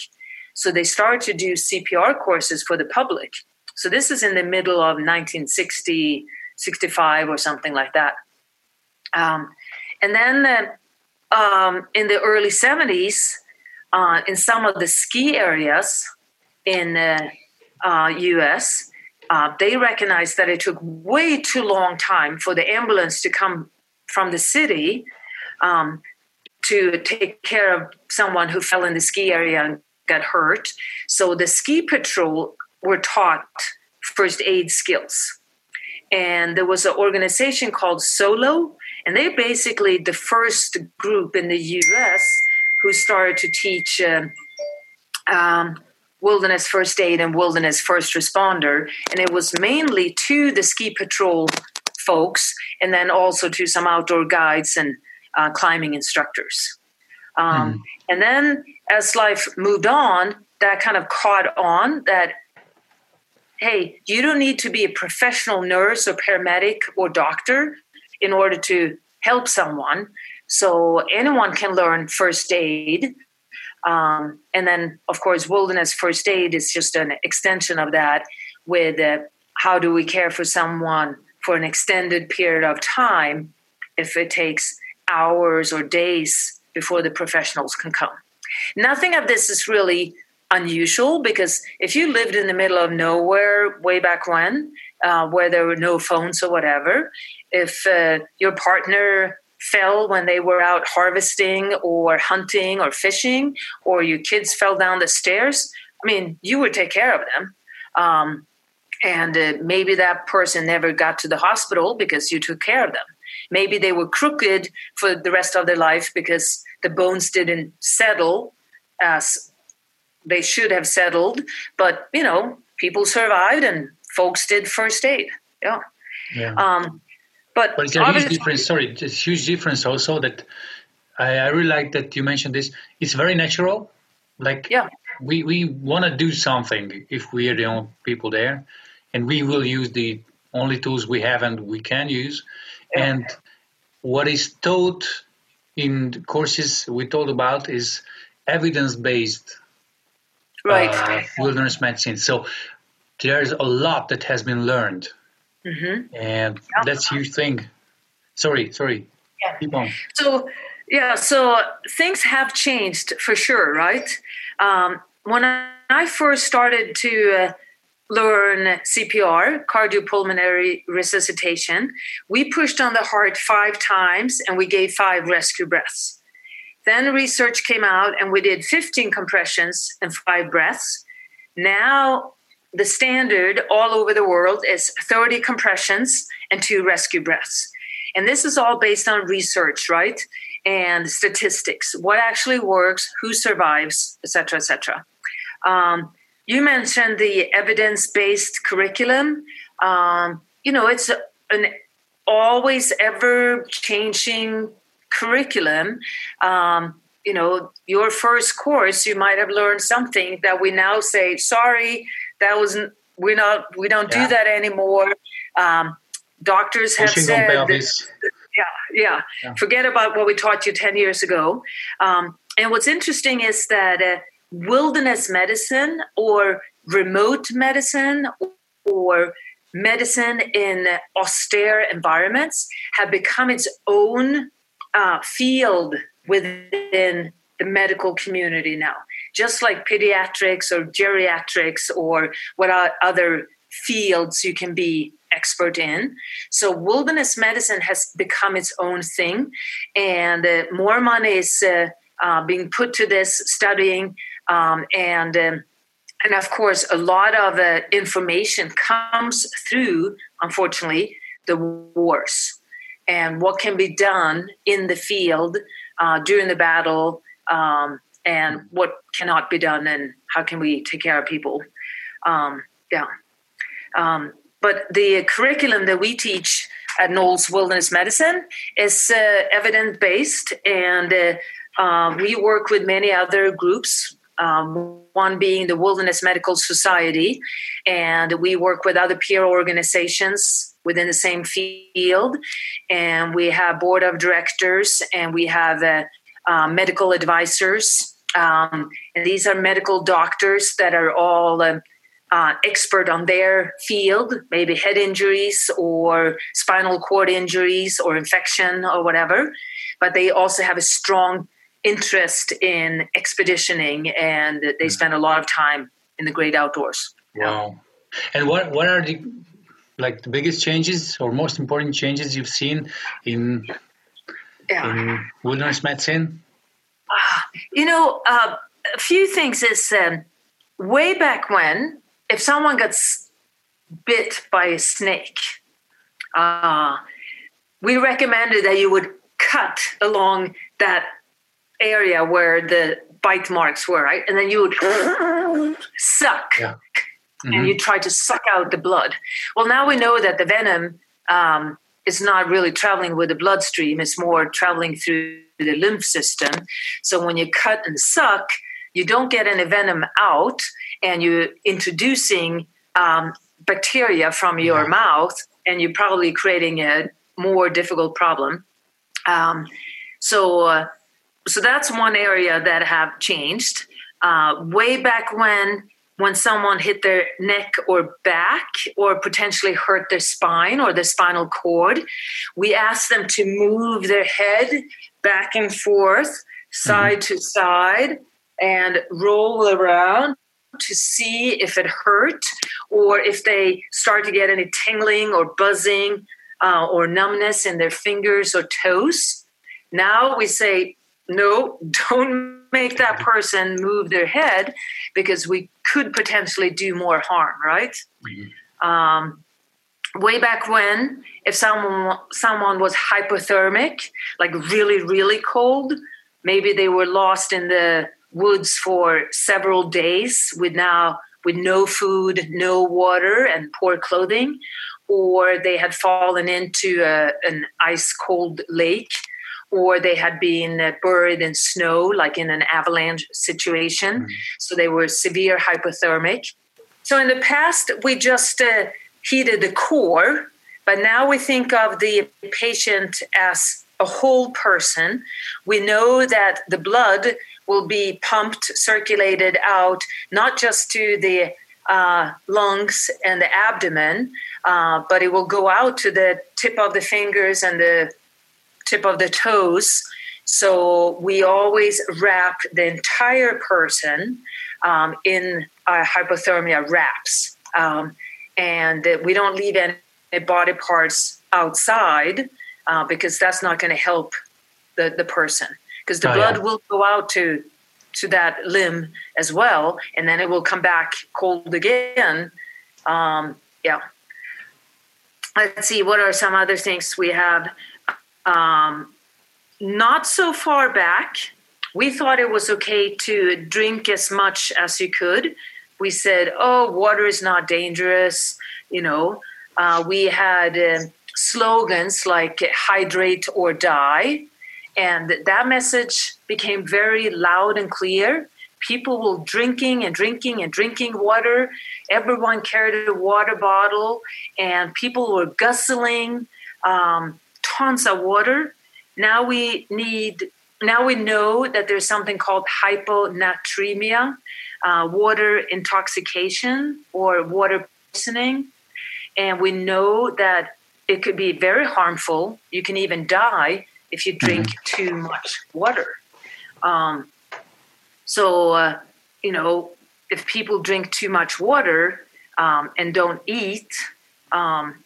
So they started to do CPR courses for the public. So this is in the middle of 1960, 65 or something like that. Um, and then uh, um, in the early 70s, uh, in some of the ski areas in the uh, US, uh, they recognized that it took way too long time for the ambulance to come from the city um, to take care of someone who fell in the ski area and got hurt. So the ski patrol were taught first aid skills. And there was an organization called Solo, and they're basically the first group in the US who started to teach uh, um, wilderness first aid and wilderness first responder. And it was mainly to the ski patrol folks and then also to some outdoor guides and uh, climbing instructors. Um, mm. And then as life moved on, that kind of caught on that hey, you don't need to be a professional nurse or paramedic or doctor in order to help someone. So anyone can learn first aid. Um, and then, of course, wilderness first aid is just an extension of that with uh, how do we care for someone for an extended period of time if it takes hours or days before the professionals can come. Nothing of this is really unusual because if you lived in the middle of nowhere way back when, uh, where there were no phones or whatever, if uh, your partner fell when they were out harvesting or hunting or fishing, or your kids fell down the stairs, I mean, you would take care of them. Um, and uh, maybe that person never got to the hospital because you took care of them. Maybe they were crooked for the rest of their life because the bones didn't settle as they should have settled. But, you know, people survived and folks did first aid. Yeah. yeah. Um, but, but it's a huge difference. Sorry, it's a huge difference also that I, I really like that you mentioned this. It's very natural. Like yeah. we, we want to do something if we are the only people there, and we will use the only tools we have and we can use. Yeah. And what is taught in the courses we talked about is evidence based right. Uh, wilderness medicine. So there's a lot that has been learned Mm-hmm. And yeah. that's a huge thing. sorry, sorry. Yeah. Keep on. So yeah, so things have changed for sure, right? Um, when I first started to uh, learn CPR, cardiopulmonary resuscitation, we pushed on the heart five times and we gave five rescue breaths. Then research came out and we did 15 compressions and five breaths. Now, the standard all over the world is 30 compressions and two rescue breaths. And this is all based on research, right? And statistics. What actually works, who survives, etc., etc. Um, you mentioned the evidence-based curriculum. Um, you know, it's an always ever changing curriculum. Um, you know, your first course, you might have learned something that we now say, sorry, that wasn't, we're not, we don't yeah. do that anymore. Um, doctors have Pushing said, that, yeah, yeah, yeah, forget about what we taught you 10 years ago. Um, and what's interesting is that uh, wilderness medicine or remote medicine or medicine in austere environments have become its own uh, field within the medical community now, just like pediatrics or geriatrics or what other fields you can be expert in. So, wilderness medicine has become its own thing, and uh, more money is uh, uh, being put to this studying um, and um, and of course, a lot of uh, information comes through, unfortunately, the wars and what can be done in the field uh, during the battle, um, and what cannot be done, and how can we take care of people. Um, yeah. Um, but the curriculum that we teach at NOLS Wilderness Medicine is uh, evidence based, and uh, uh, we work with many other groups um, one being the Wilderness Medical Society, and we work with other peer organizations within the same field. And we have board of directors, and we have uh, uh, medical advisors. Um, and these are medical doctors that are all um, uh, expert on their field, maybe head injuries or spinal cord injuries or infection or whatever. But they also have a strong interest in expeditioning and they mm. spend a lot of time in the great outdoors. Wow. And what what are the like the biggest changes or most important changes you've seen in yeah. in wilderness medicine? You know, uh, a few things is um, way back when, if someone gets bit by a snake, uh, we recommended that you would cut along that area where the bite marks were, right? And then you would suck. Yeah. Mm-hmm. And you try to suck out the blood. Well, now we know that the venom um, is not really traveling with the bloodstream, it's more traveling through the lymph system. So when you cut and suck, you don't get any venom out, and you're introducing um, bacteria from your yeah. mouth, and you're probably creating a more difficult problem. Um, so, uh, so that's one area that have changed. Uh, way back when, when someone hit their neck or back or potentially hurt their spine or the spinal cord, we ask them to move their head back and forth, side mm-hmm. to side, and roll around to see if it hurt or if they start to get any tingling or buzzing uh, or numbness in their fingers or toes. Now we say, no, don't make that person move their head because we could potentially do more harm, right? Mm-hmm. Um, way back when, if someone someone was hypothermic, like really really cold, maybe they were lost in the woods for several days with now with no food, no water, and poor clothing, or they had fallen into a, an ice cold lake or they had been buried in snow, like in an avalanche situation. Mm. So they were severe hypothermic. So in the past, we just uh, heated the core, but now we think of the patient as a whole person. We know that the blood will be pumped, circulated out, not just to the uh, lungs and the abdomen, uh, but it will go out to the tip of the fingers and the tip of the toes. So we always wrap the entire person um, in hypothermia wraps. Um, and we don't leave any body parts outside uh, because that's not going to help the, the person because the oh, blood yeah. will go out to to that limb as well and then it will come back cold again um, yeah let's see what are some other things we have um, not so far back we thought it was okay to drink as much as you could we said oh water is not dangerous you know uh, we had uh, slogans like hydrate or die. And that message became very loud and clear. People were drinking and drinking and drinking water. Everyone carried a water bottle, and people were guzzling um, tons of water. Now we need. Now we know that there's something called hyponatremia, uh, water intoxication, or water poisoning, and we know that it could be very harmful. You can even die if you drink mm-hmm. too much water. Um, so, uh, you know, if people drink too much water um, and don't eat, um,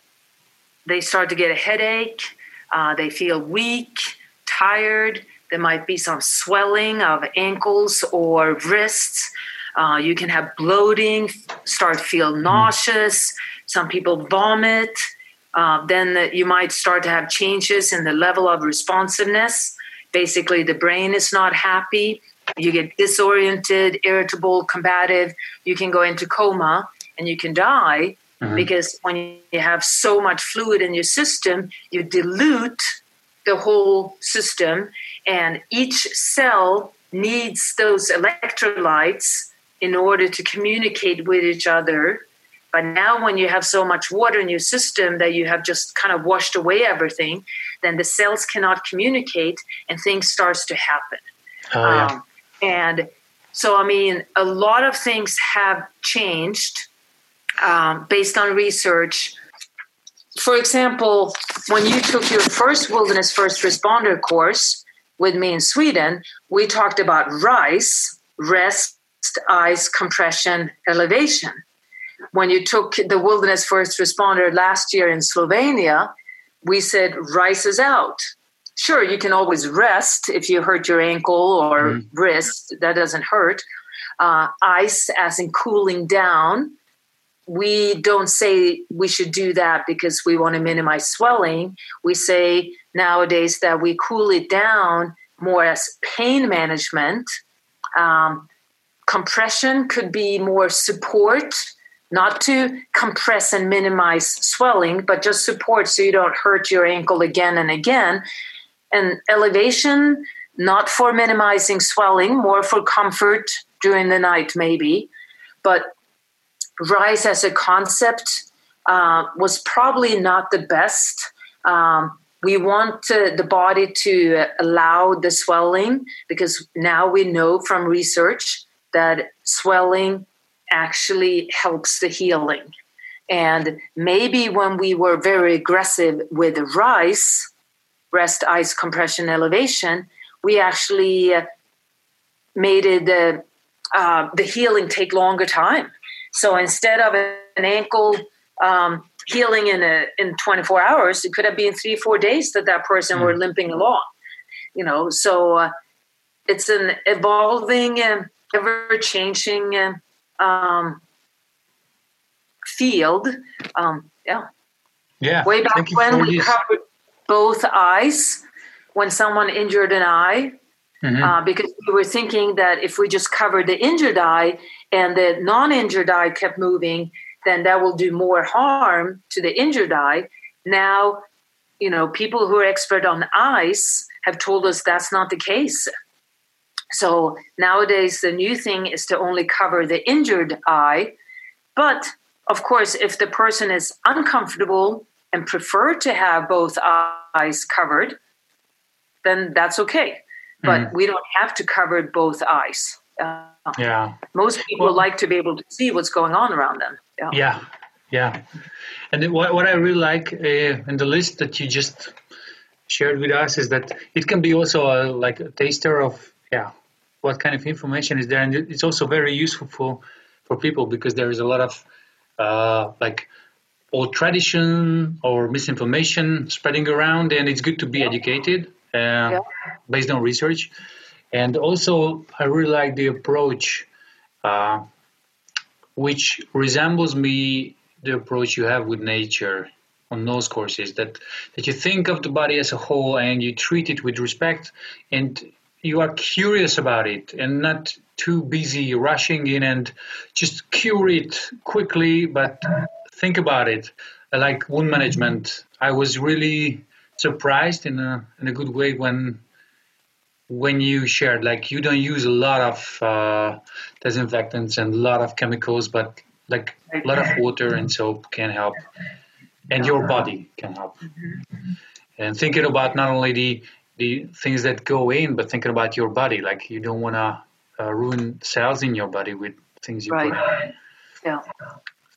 they start to get a headache. Uh, they feel weak, tired. There might be some swelling of ankles or wrists. Uh, you can have bloating, start feel mm-hmm. nauseous. Some people vomit. Uh, then you might start to have changes in the level of responsiveness. Basically, the brain is not happy. You get disoriented, irritable, combative. You can go into coma and you can die mm-hmm. because when you have so much fluid in your system, you dilute the whole system, and each cell needs those electrolytes in order to communicate with each other but now, when you have so much water in your system that you have just kind of washed away everything, then the cells cannot communicate and things starts to happen. Oh, yeah. um, and so, I mean, a lot of things have changed um, based on research. For example, when you took your first wilderness first responder course with me in Sweden, we talked about RICE, rest, ice, compression, elevation when you took the wilderness first responder last year in Slovenia, we said rice is out. Sure, you can always rest if you hurt your ankle or mm. wrist. That doesn't hurt. Uh, ice, as in cooling down. We don't say we should do that because we want to minimize swelling. We say nowadays that we cool it down more as pain management. Um, compression could be more support not to compress and minimize swelling, but just support so you don't hurt your ankle again and again. And elevation, not for minimizing swelling, more for comfort during the night, maybe. But RICE as a concept uh, was probably not the best. Um, we want uh, the body to allow the swelling because now we know from research that swelling actually helps the healing. And maybe when we were very aggressive with RICE, rest, ice, compression, elevation, we actually uh, made it uh, uh, the healing take longer time. So instead of an ankle um, healing in a, in 24 hours, it could have been three, four days that that person mm. were limping along. You know, so uh, it's an evolving, and ever changing uh, um, field. Um, yeah. Yeah. Way back when we covered both eyes when someone injured an eye. Mm-hmm. Uh, because we were thinking that if we just covered the injured eye and the non injured eye kept moving, then that will do more harm to the injured eye. Now, you know, people who are expert on eyes have told us that's not the case. So nowadays, the new thing is to only cover the injured eye. But of course, if the person is uncomfortable and prefer to have both eyes covered, then that's okay. But mm. we don't have to cover both eyes. Uh, yeah. Most people well, like to be able to see what's going on around them. Yeah. Yeah. yeah. And what, what I really like uh, in the list that you just shared with us is that it can be also a, like a taster of yeah what kind of information is there, and it's also very useful for for people because there is a lot of uh, like old tradition or misinformation spreading around, and it's good to be educated yeah. based on research. And also, I really like the approach, uh, which resembles me the approach you have with nature on those courses that that you think of the body as a whole and you treat it with respect and you are curious about it and not too busy rushing in and just cure it quickly but think about it like wound management i was really surprised in a in a good way when when you shared. Like you don't use a lot of uh, disinfectants and a lot of chemicals but like a lot of water and soap can help. And your body can help. Mm-hmm. and thinking about not only the the things that go in but thinking about your body. Like you don't want to uh, ruin cells in your body with things you right. put in yeah.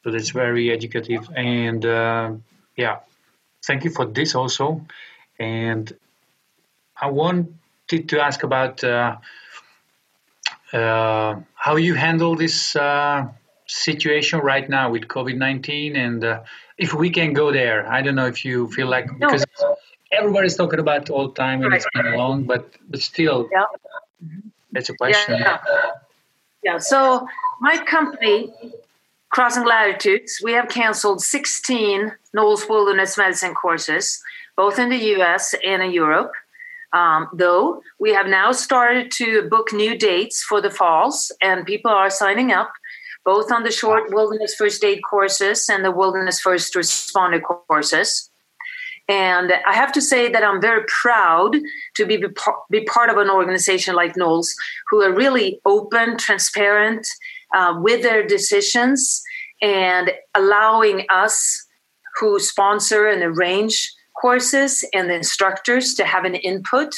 So that's very educative and uh, yeah thank you for this also and i wanted to ask about uh, uh how you handle this uh, situation right now with COVID 19 and uh, if we can go there. I don't know if you feel like, because everybody's talking about all the time and right. it's been long, but, but still, yeah. that's a question. Yeah. yeah, so my company, Crossing Latitudes, we have canceled 16 NOLS Wilderness Medicine courses, both in the US and in Europe. Um, though we have now started to book new dates for the falls, and people are signing up both on the short wilderness first aid courses and the wilderness first responder courses. And I have to say that I'm very proud to be, be part of an organization like NOLS, who are really open, transparent uh, with their decisions and allowing us who sponsor and arrange courses and the instructors to have an input.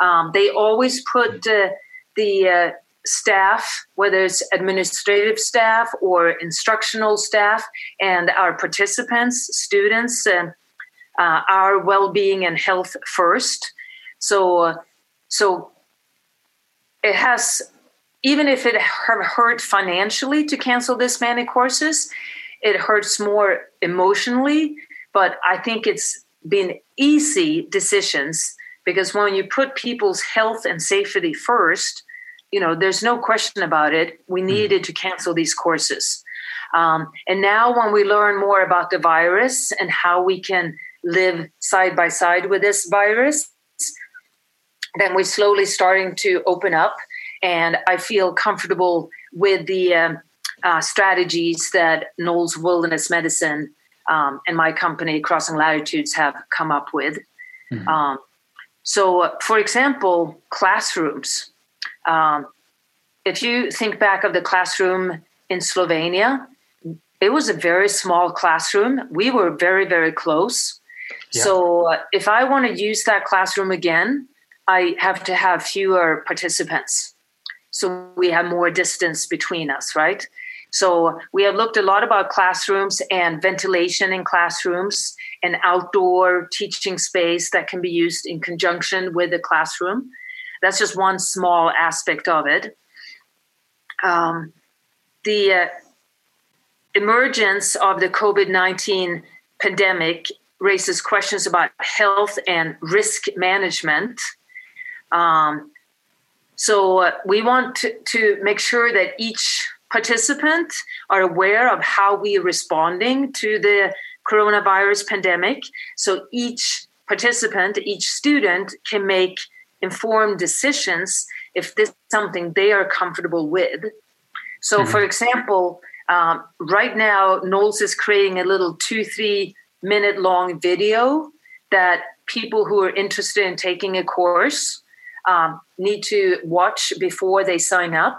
Um, they always put uh, the uh, staff, whether it's administrative staff or instructional staff, and our participants, students, and uh, our well-being and health first. So, uh, so it has, even if it hurt financially to cancel this many courses, it hurts more emotionally. But I think it's been easy decisions because when you put people's health and safety first, you know, there's no question about it. We hmm. needed to cancel these courses. Um, and now, when we learn more about the virus and how we can live side by side with this virus, then we're slowly starting to open up. And I feel comfortable with the um, uh, strategies that NOLS Wilderness Medicine um, and my company, Crossing Latitudes, have come up with. Mm-hmm. Um, so, for example, classrooms. Um, if you think back of the classroom in Slovenia, it was a very small classroom. We were very, very close. Yeah. So uh, if I want to use that classroom again, I have to have fewer participants. So we have more distance between us, right? So we have looked a lot about classrooms and ventilation in classrooms and outdoor teaching space that can be used in conjunction with the classroom. That's just one small aspect of it. Um, the uh, emergence of the COVID 19 pandemic raises questions about health and risk management. Um, so uh, we want to, to, make sure that each participant are aware of how we are responding to the coronavirus pandemic. So each participant, each student can make informed decisions if this is something they are comfortable with. So, mm-hmm. for example, um, right now, NOLS is creating a little two, three minute long video that people who are interested in taking a course um, need to watch before they sign up.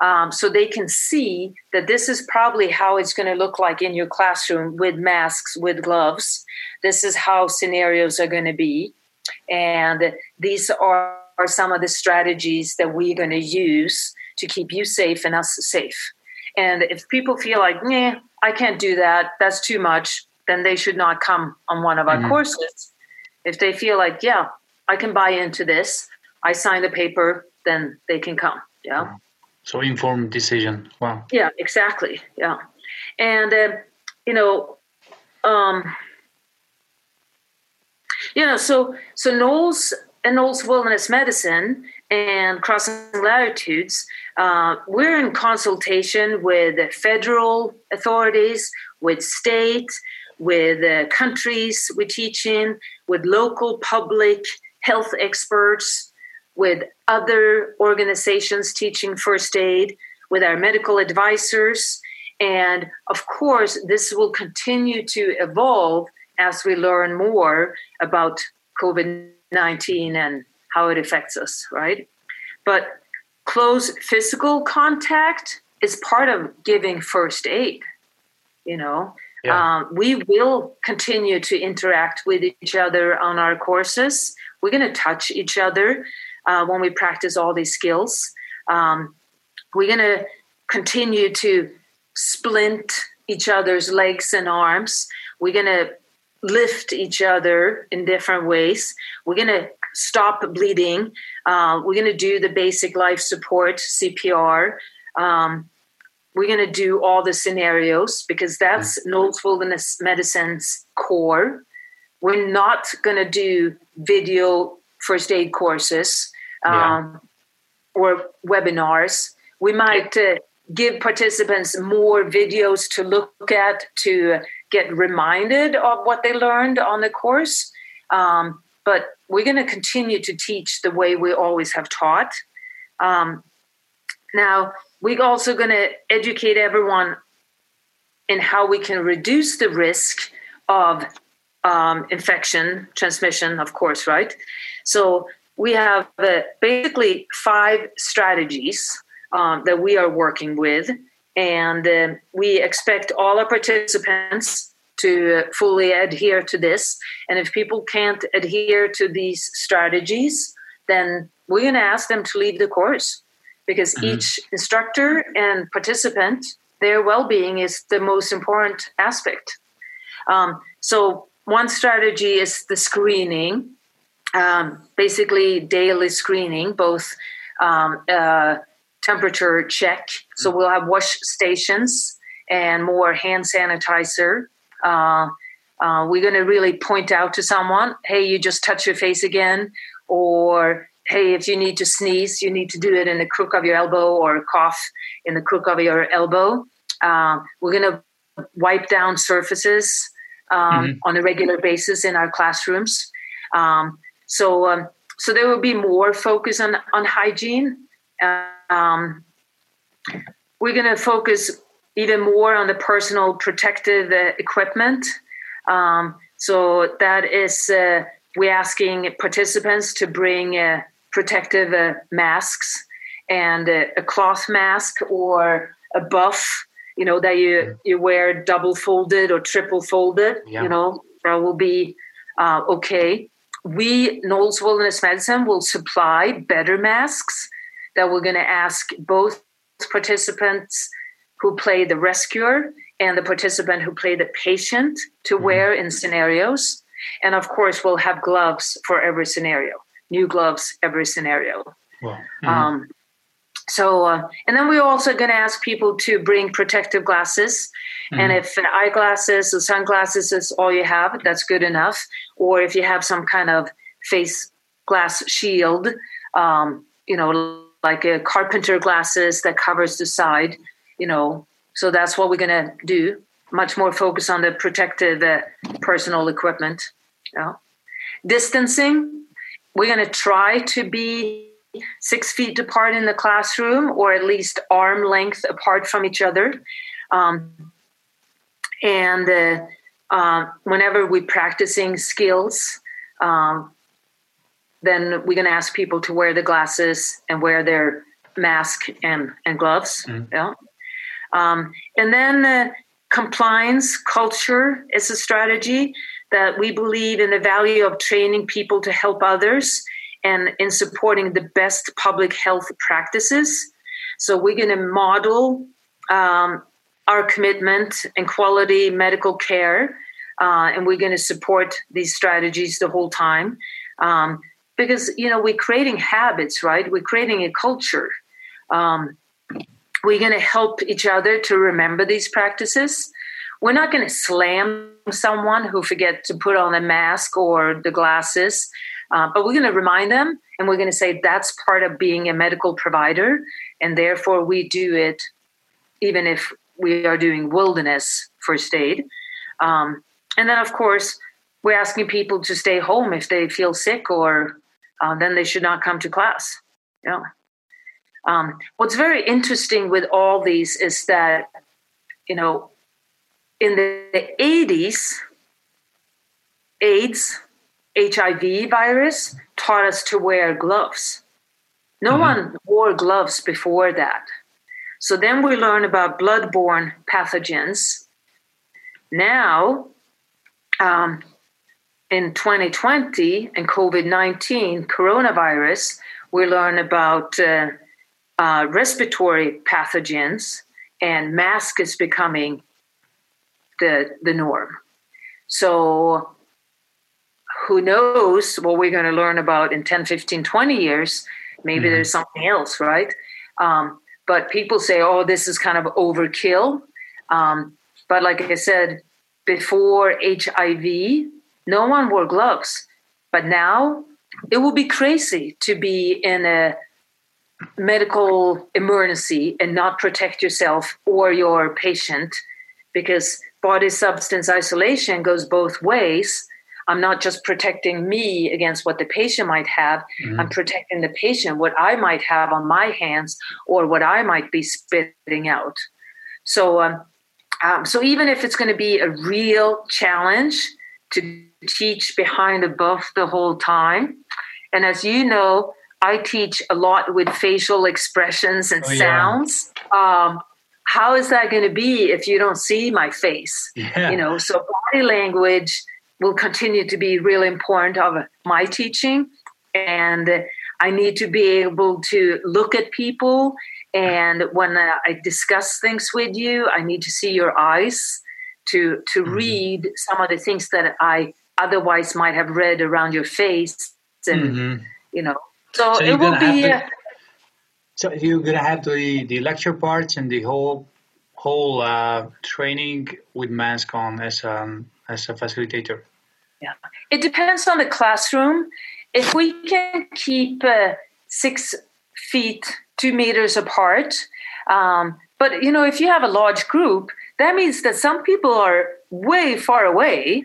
Um, so they can see that this is probably how it's going to look like in your classroom with masks, with gloves. This is how scenarios are going to be. And these are, are some of the strategies that we're going to use to keep you safe and us safe. And if people feel like, nah, I can't do that, that's too much, then they should not come on one of our mm-hmm. courses. If they feel like, yeah, I can buy into this, I sign the paper, then they can come. Yeah. So informed decision. Wow. Yeah, exactly. Yeah, and uh, you know, um, you know, so so NOLS and NOLS Wilderness Medicine and Crossing Latitudes, uh, we're in consultation with federal authorities, with state, with uh, countries we teach in, with local public health experts, with other organizations teaching first aid, with our medical advisors. And of course, this will continue to evolve as we learn more about COVID 19 and how it affects us, right? But close physical contact is part of giving first aid, you know. Yeah. Um, we will continue to interact with each other on our courses. We're going to touch each other uh, when we practice all these skills. Um, we're going to continue to splint each other's legs and arms. We're going to lift each other in different ways. We're going to stop bleeding. Uh, we're going to do the basic life support, CPR. Um, we're going to do all the scenarios because that's mm-hmm. Medicine's core. We're not going to do video first aid courses um, yeah. or webinars. We might uh, give participants more videos to look at to get reminded of what they learned on the course. Um, but we're going to continue to teach the way we always have taught. Um, now, we're also going to educate everyone in how we can reduce the risk of um, infection transmission, of course, right? So we have uh, basically five strategies um, that we are working with, and uh, we expect all our participants to fully adhere to this. And if people can't adhere to these strategies, then we're going to ask them to leave the course because mm-hmm. each instructor and participant, their well being is the most important aspect. Um, so, one strategy is the screening, um, basically daily screening, both um, uh, temperature check. So, we'll have wash stations and more hand sanitizer uh, uh, we're going to really point out to someone, hey, you just touch your face again, or hey, if you need to sneeze, you need to do it in the crook of your elbow or cough in the crook of your elbow. Uh, we're going to wipe down surfaces um, mm-hmm. on a regular basis in our classrooms. Um, so, um, so there will be more focus on on hygiene. Um, we're going to focus even more on the personal protective uh, equipment. Um, so that is uh, we're asking participants to bring uh, protective uh, masks and uh, a cloth mask or a buff, you know, that you you wear double folded or triple folded. Yeah. You know, that will be uh, okay. We NOLS Wilderness Medicine will supply better masks that we're going to ask both participants who play the rescuer and the participant who play the patient to mm-hmm. wear in scenarios. And of course, we'll have gloves for every scenario, new gloves every scenario. Mm-hmm. Um, so, uh, and then we're also going to ask people to bring protective glasses. Mm-hmm. And if eyeglasses or sunglasses is all you have, that's good enough. Or if you have some kind of face glass shield, um, you know, like a carpenter glasses that covers the side, you know, so that's what we're going to do. Much more focus on the protective uh, personal equipment. Yeah. Distancing, we're going to try to be six feet apart in the classroom or at least arm length apart from each other. Um, and uh, uh, whenever we're practicing skills, um, then we're going to ask people to wear the glasses and wear their mask and, and gloves. Mm. Yeah. Um, and then uh, compliance culture is a strategy that we believe in the value of training people to help others and in supporting the best public health practices. So we're going to model um, our commitment and quality medical care uh, and we're going to support these strategies the whole time. Um, because you know we're creating habits right we're creating a culture um, we're going to help each other to remember these practices we're not going to slam someone who forget to put on a mask or the glasses uh, but we're going to remind them and we're going to say that's part of being a medical provider and therefore we do it even if we are doing wilderness first aid um, and then of course we're asking people to stay home if they feel sick or uh, then they should not come to class. Yeah. Um, what's very interesting with all these is that, you know, in the 80s, AIDS, HIV virus taught us to wear gloves. No mm-hmm. one wore gloves before that. So then we learn about bloodborne pathogens. Now, um, in 2020 and COVID 19 coronavirus, we learn about uh, uh, respiratory pathogens, and mask is becoming the, the norm. So, who knows what we're going to learn about in 10, 15, 20 years? Maybe mm-hmm. there's something else, right? Um, but people say, oh, this is kind of overkill. Um, but like I said, before HIV, no one wore gloves. But now it would be crazy to be in a medical emergency and not protect yourself or your patient because body substance isolation goes both ways. I'm not just protecting me against what the patient might have. Mm-hmm. I'm protecting the patient, what I might have on my hands or what I might be spitting out. So, um, um, so even if it's going to be a real challenge to teach behind the buff the whole time. And as you know, I teach a lot with facial expressions and oh, sounds. Um, how is that going to be if you don't see my face? Yeah. You know, so body language will continue to be really important of my teaching. And I need to be able to look at people. And when I discuss things with you, I need to see your eyes to to mm-hmm. read some of the things that I otherwise might have read around your face and mm-hmm. you know so, so it will be uh, so you're gonna have the the lecture parts and the whole whole uh, training with mask on as um as a facilitator yeah it depends on the classroom if we can keep uh, six feet two meters apart um, but you know if you have a large group that means that some people are way far away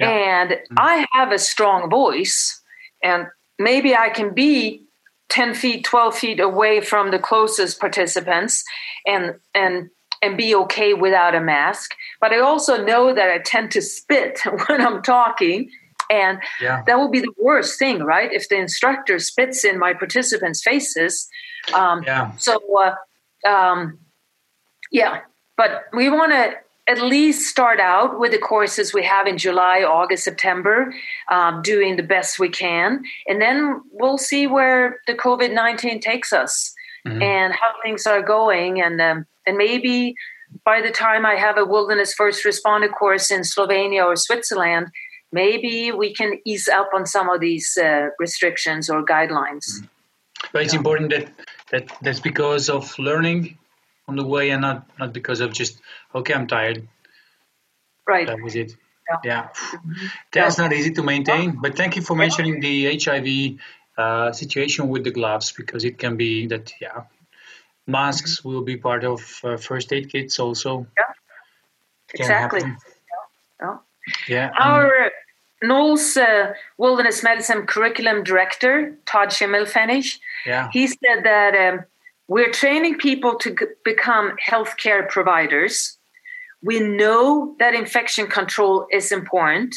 yeah. And mm-hmm. I have a strong voice, and maybe I can be 10 feet, 12 feet away from the closest participants and, and, and be okay without a mask. But I also know that I tend to spit when I'm talking. And yeah. that will be the worst thing, right? If the instructor spits in my participants' faces. Um, yeah. So, uh, um, yeah, but we want to at least start out with the courses we have in July, August, September, um, doing the best we can. And then we'll see where the COVID 19 takes us mm-hmm. and how things are going. And, um, and maybe by the time I have a wilderness first responder course in Slovenia or Switzerland, maybe we can ease up on some of these uh, restrictions or guidelines. Mm-hmm. But it's yeah. important that, that that's because of learning on the way and not not because of just okay i'm tired right that was it yeah, yeah. Mm-hmm. that's yeah. not easy to maintain but thank you for mentioning the hiv uh, situation with the gloves because it can be that yeah masks mm-hmm. will be part of uh, first aid kits also yeah exactly yeah, yeah. our NOLS uh, Wilderness Medicine Curriculum Director, Todd Schimmelpfennig, yeah. he said that um, we're training people to g- become healthcare providers. We know that infection control is important.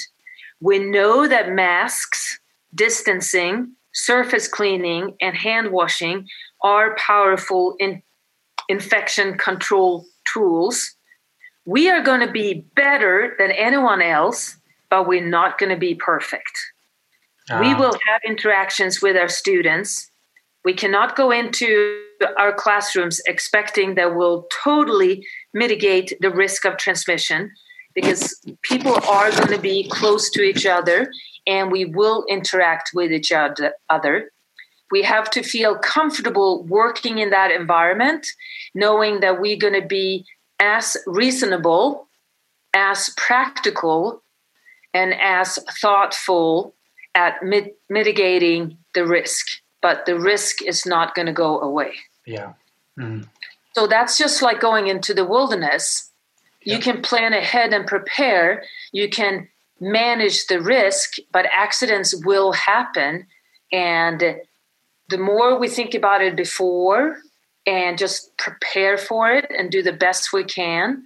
We know that masks, distancing, surface cleaning, and hand washing are powerful in infection control tools. We are going to be better than anyone else, but we're not going to be perfect. We ah. will have interactions with our students. We cannot go into our classrooms expecting that we'll totally mitigate the risk of transmission. because people are going to be close to each other and we will interact with each other. We have to feel comfortable working in that environment, knowing that we're going to be as reasonable, as practical, and as thoughtful at mit- mitigating the risk. But the risk is not going to go away. Yeah. Mm. So that's just like going into the wilderness. You can plan ahead and prepare. You can manage the risk, but accidents will happen. And the more we think about it before and just prepare for it and do the best we can,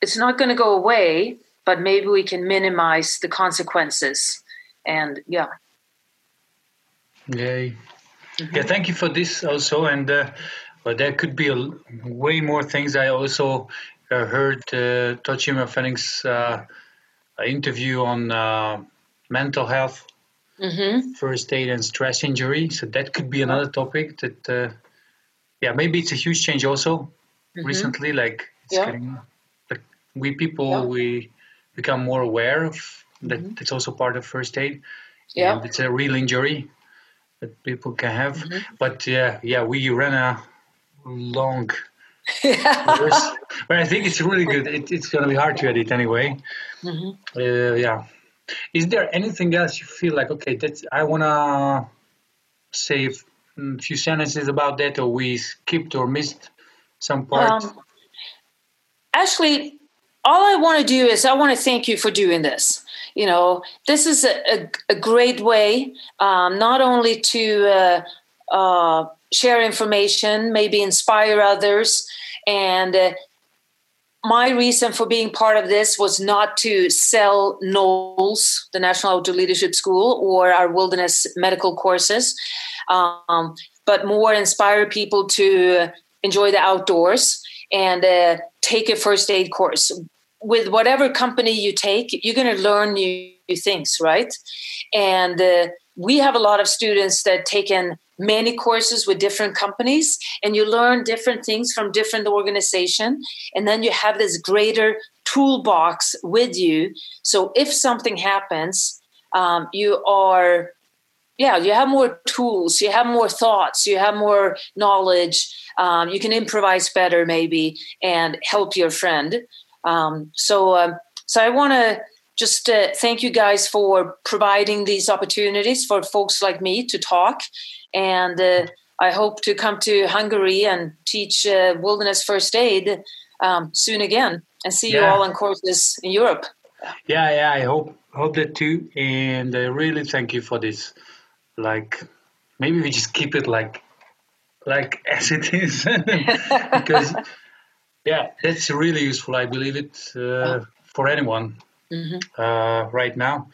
it's not going to go away, but maybe we can minimize the consequences. And yeah. Yay. Mm-hmm. Yeah, thank you for this also. And uh, but there could be a, way more things. I also uh, heard uh, Todd Schimmelpfennig uh, interview on uh, mental health, mm-hmm. first aid, and stress injury. So that could be another topic that, uh, yeah, maybe it's a huge change also mm-hmm. recently. Like, yeah. Getting, like we people yeah. we become more aware of that. Mm-hmm. It's also part of first aid. Yeah, and it's a real injury that people can have. Mm-hmm. But yeah, yeah, we ran a long but I think it's really good. It, it's going to be hard to edit anyway. Mm-hmm. Uh, yeah. Is there anything else you feel like okay? That's I want to say a few sentences about that, or we skipped or missed some part. Um, actually, all I want to do is I want to thank you for doing this. You know, this is a, a, a great way um, not only to uh, uh, share information, maybe inspire others. And uh, my reason for being part of this was not to sell NOLS, the National Outdoor Leadership School, or our wilderness medical courses, um, but more inspire people to enjoy the outdoors and uh, take a first aid course. With whatever company you take, you're going to learn new things, right? And uh, we have a lot of students that taken many courses with different companies and you learn different things from different organization and then you have this greater toolbox with you. So if something happens um, you are yeah you have more tools you have more thoughts you have more knowledge um, you can improvise better maybe and help your friend. Um, so um, so i want to just uh, thank you guys for providing these opportunities for folks like me to talk. And uh, I hope to come to Hungary and teach uh, wilderness first aid um, soon again and see yeah. you all on courses in Europe. Yeah, yeah, I hope hope that too. And I really thank you for this. Like, maybe we just keep it like like as it is because yeah, that's really useful. I believe it uh, for anyone mm-hmm. uh, right now.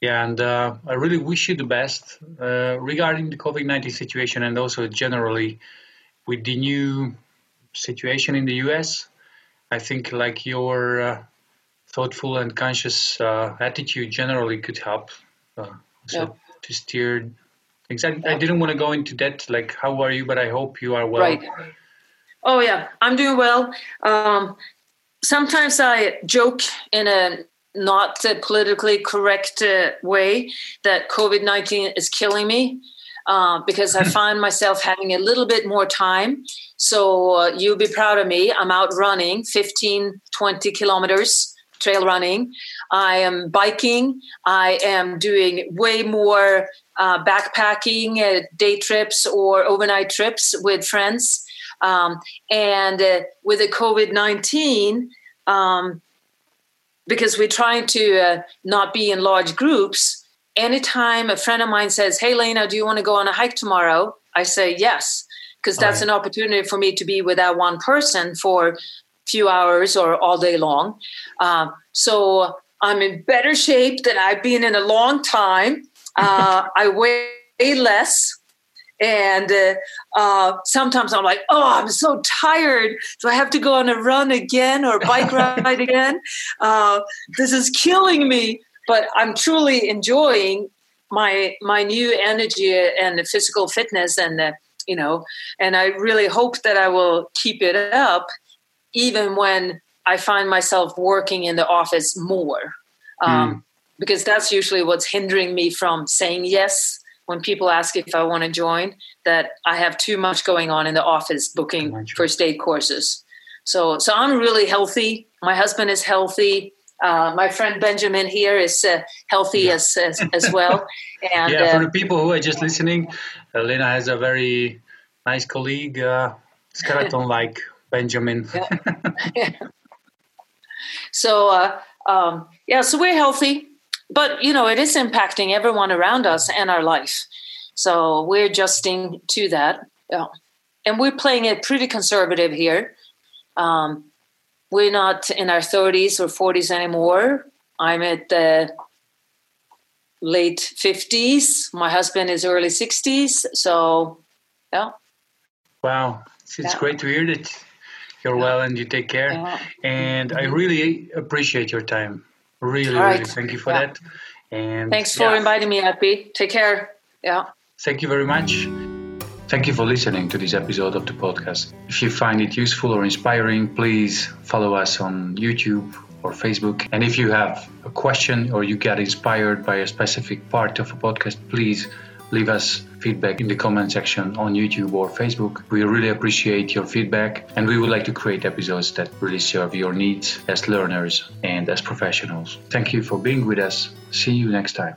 Yeah, and uh, I really wish you the best uh, regarding the COVID 19 situation and also generally with the new situation in the US. I think like your uh, thoughtful and conscious uh, attitude generally could help uh, so yeah. to steer things. I, I didn't want to go into that, like, how are you, but I hope you are well. Right. Oh, yeah, I'm doing well. Um, sometimes I joke in a not the politically correct uh, way that COVID 19 is killing me uh, because I find myself having a little bit more time. So uh, you'll be proud of me. I'm out running 15, 20 kilometers trail running. I am biking. I am doing way more uh, backpacking, uh, day trips, or overnight trips with friends. Um, and uh, with the COVID 19, um, because we're trying to uh, not be in large groups. Anytime a friend of mine says, Hey, Lena, do you want to go on a hike tomorrow? I say yes, because that's right. an opportunity for me to be with that one person for a few hours or all day long. Uh, so I'm in better shape than I've been in a long time. Uh, I weigh less and uh, uh, sometimes I'm like, oh, I'm so tired. Do I have to go on a run again or bike ride again? Uh, this is killing me. But I'm truly enjoying my my new energy and the physical fitness, and you know, and I really hope that I will keep it up, even when I find myself working in the office more um, mm. because that's usually what's hindering me from saying yes when people ask if I want to join. That I have too much going on in the office booking first aid courses. So, so I'm really healthy. My husband is healthy. Uh, my friend Benjamin here is uh, healthy yeah. as, as, as well. And yeah, for uh, the people who are just listening, uh, Lena has a very nice colleague, uh, skeleton like Benjamin. yeah. yeah. So uh, um, yeah, so we're healthy, but you know it is impacting everyone around us and our life. So we're adjusting to that. Yeah. And we're playing it pretty conservative here. Um, we're not in our 30s or 40s anymore. I'm at the late 50s. My husband is early 60s. So, yeah. Wow. It's, yeah. great to hear that you're yeah. well and you take care. And I really appreciate your time. Really, really thank you for that. And thanks for inviting me, Happy. Take care. Yeah. Thank you very much. Thank you for listening to this episode of the podcast. If you find it useful or inspiring, please follow us on YouTube or Facebook. And if you have a question or you get inspired by a specific part of a podcast, please leave us feedback in the comment section on YouTube or Facebook. We really appreciate your feedback and we would like to create episodes that really serve your needs as learners and as professionals. Thank you for being with us. See you next time.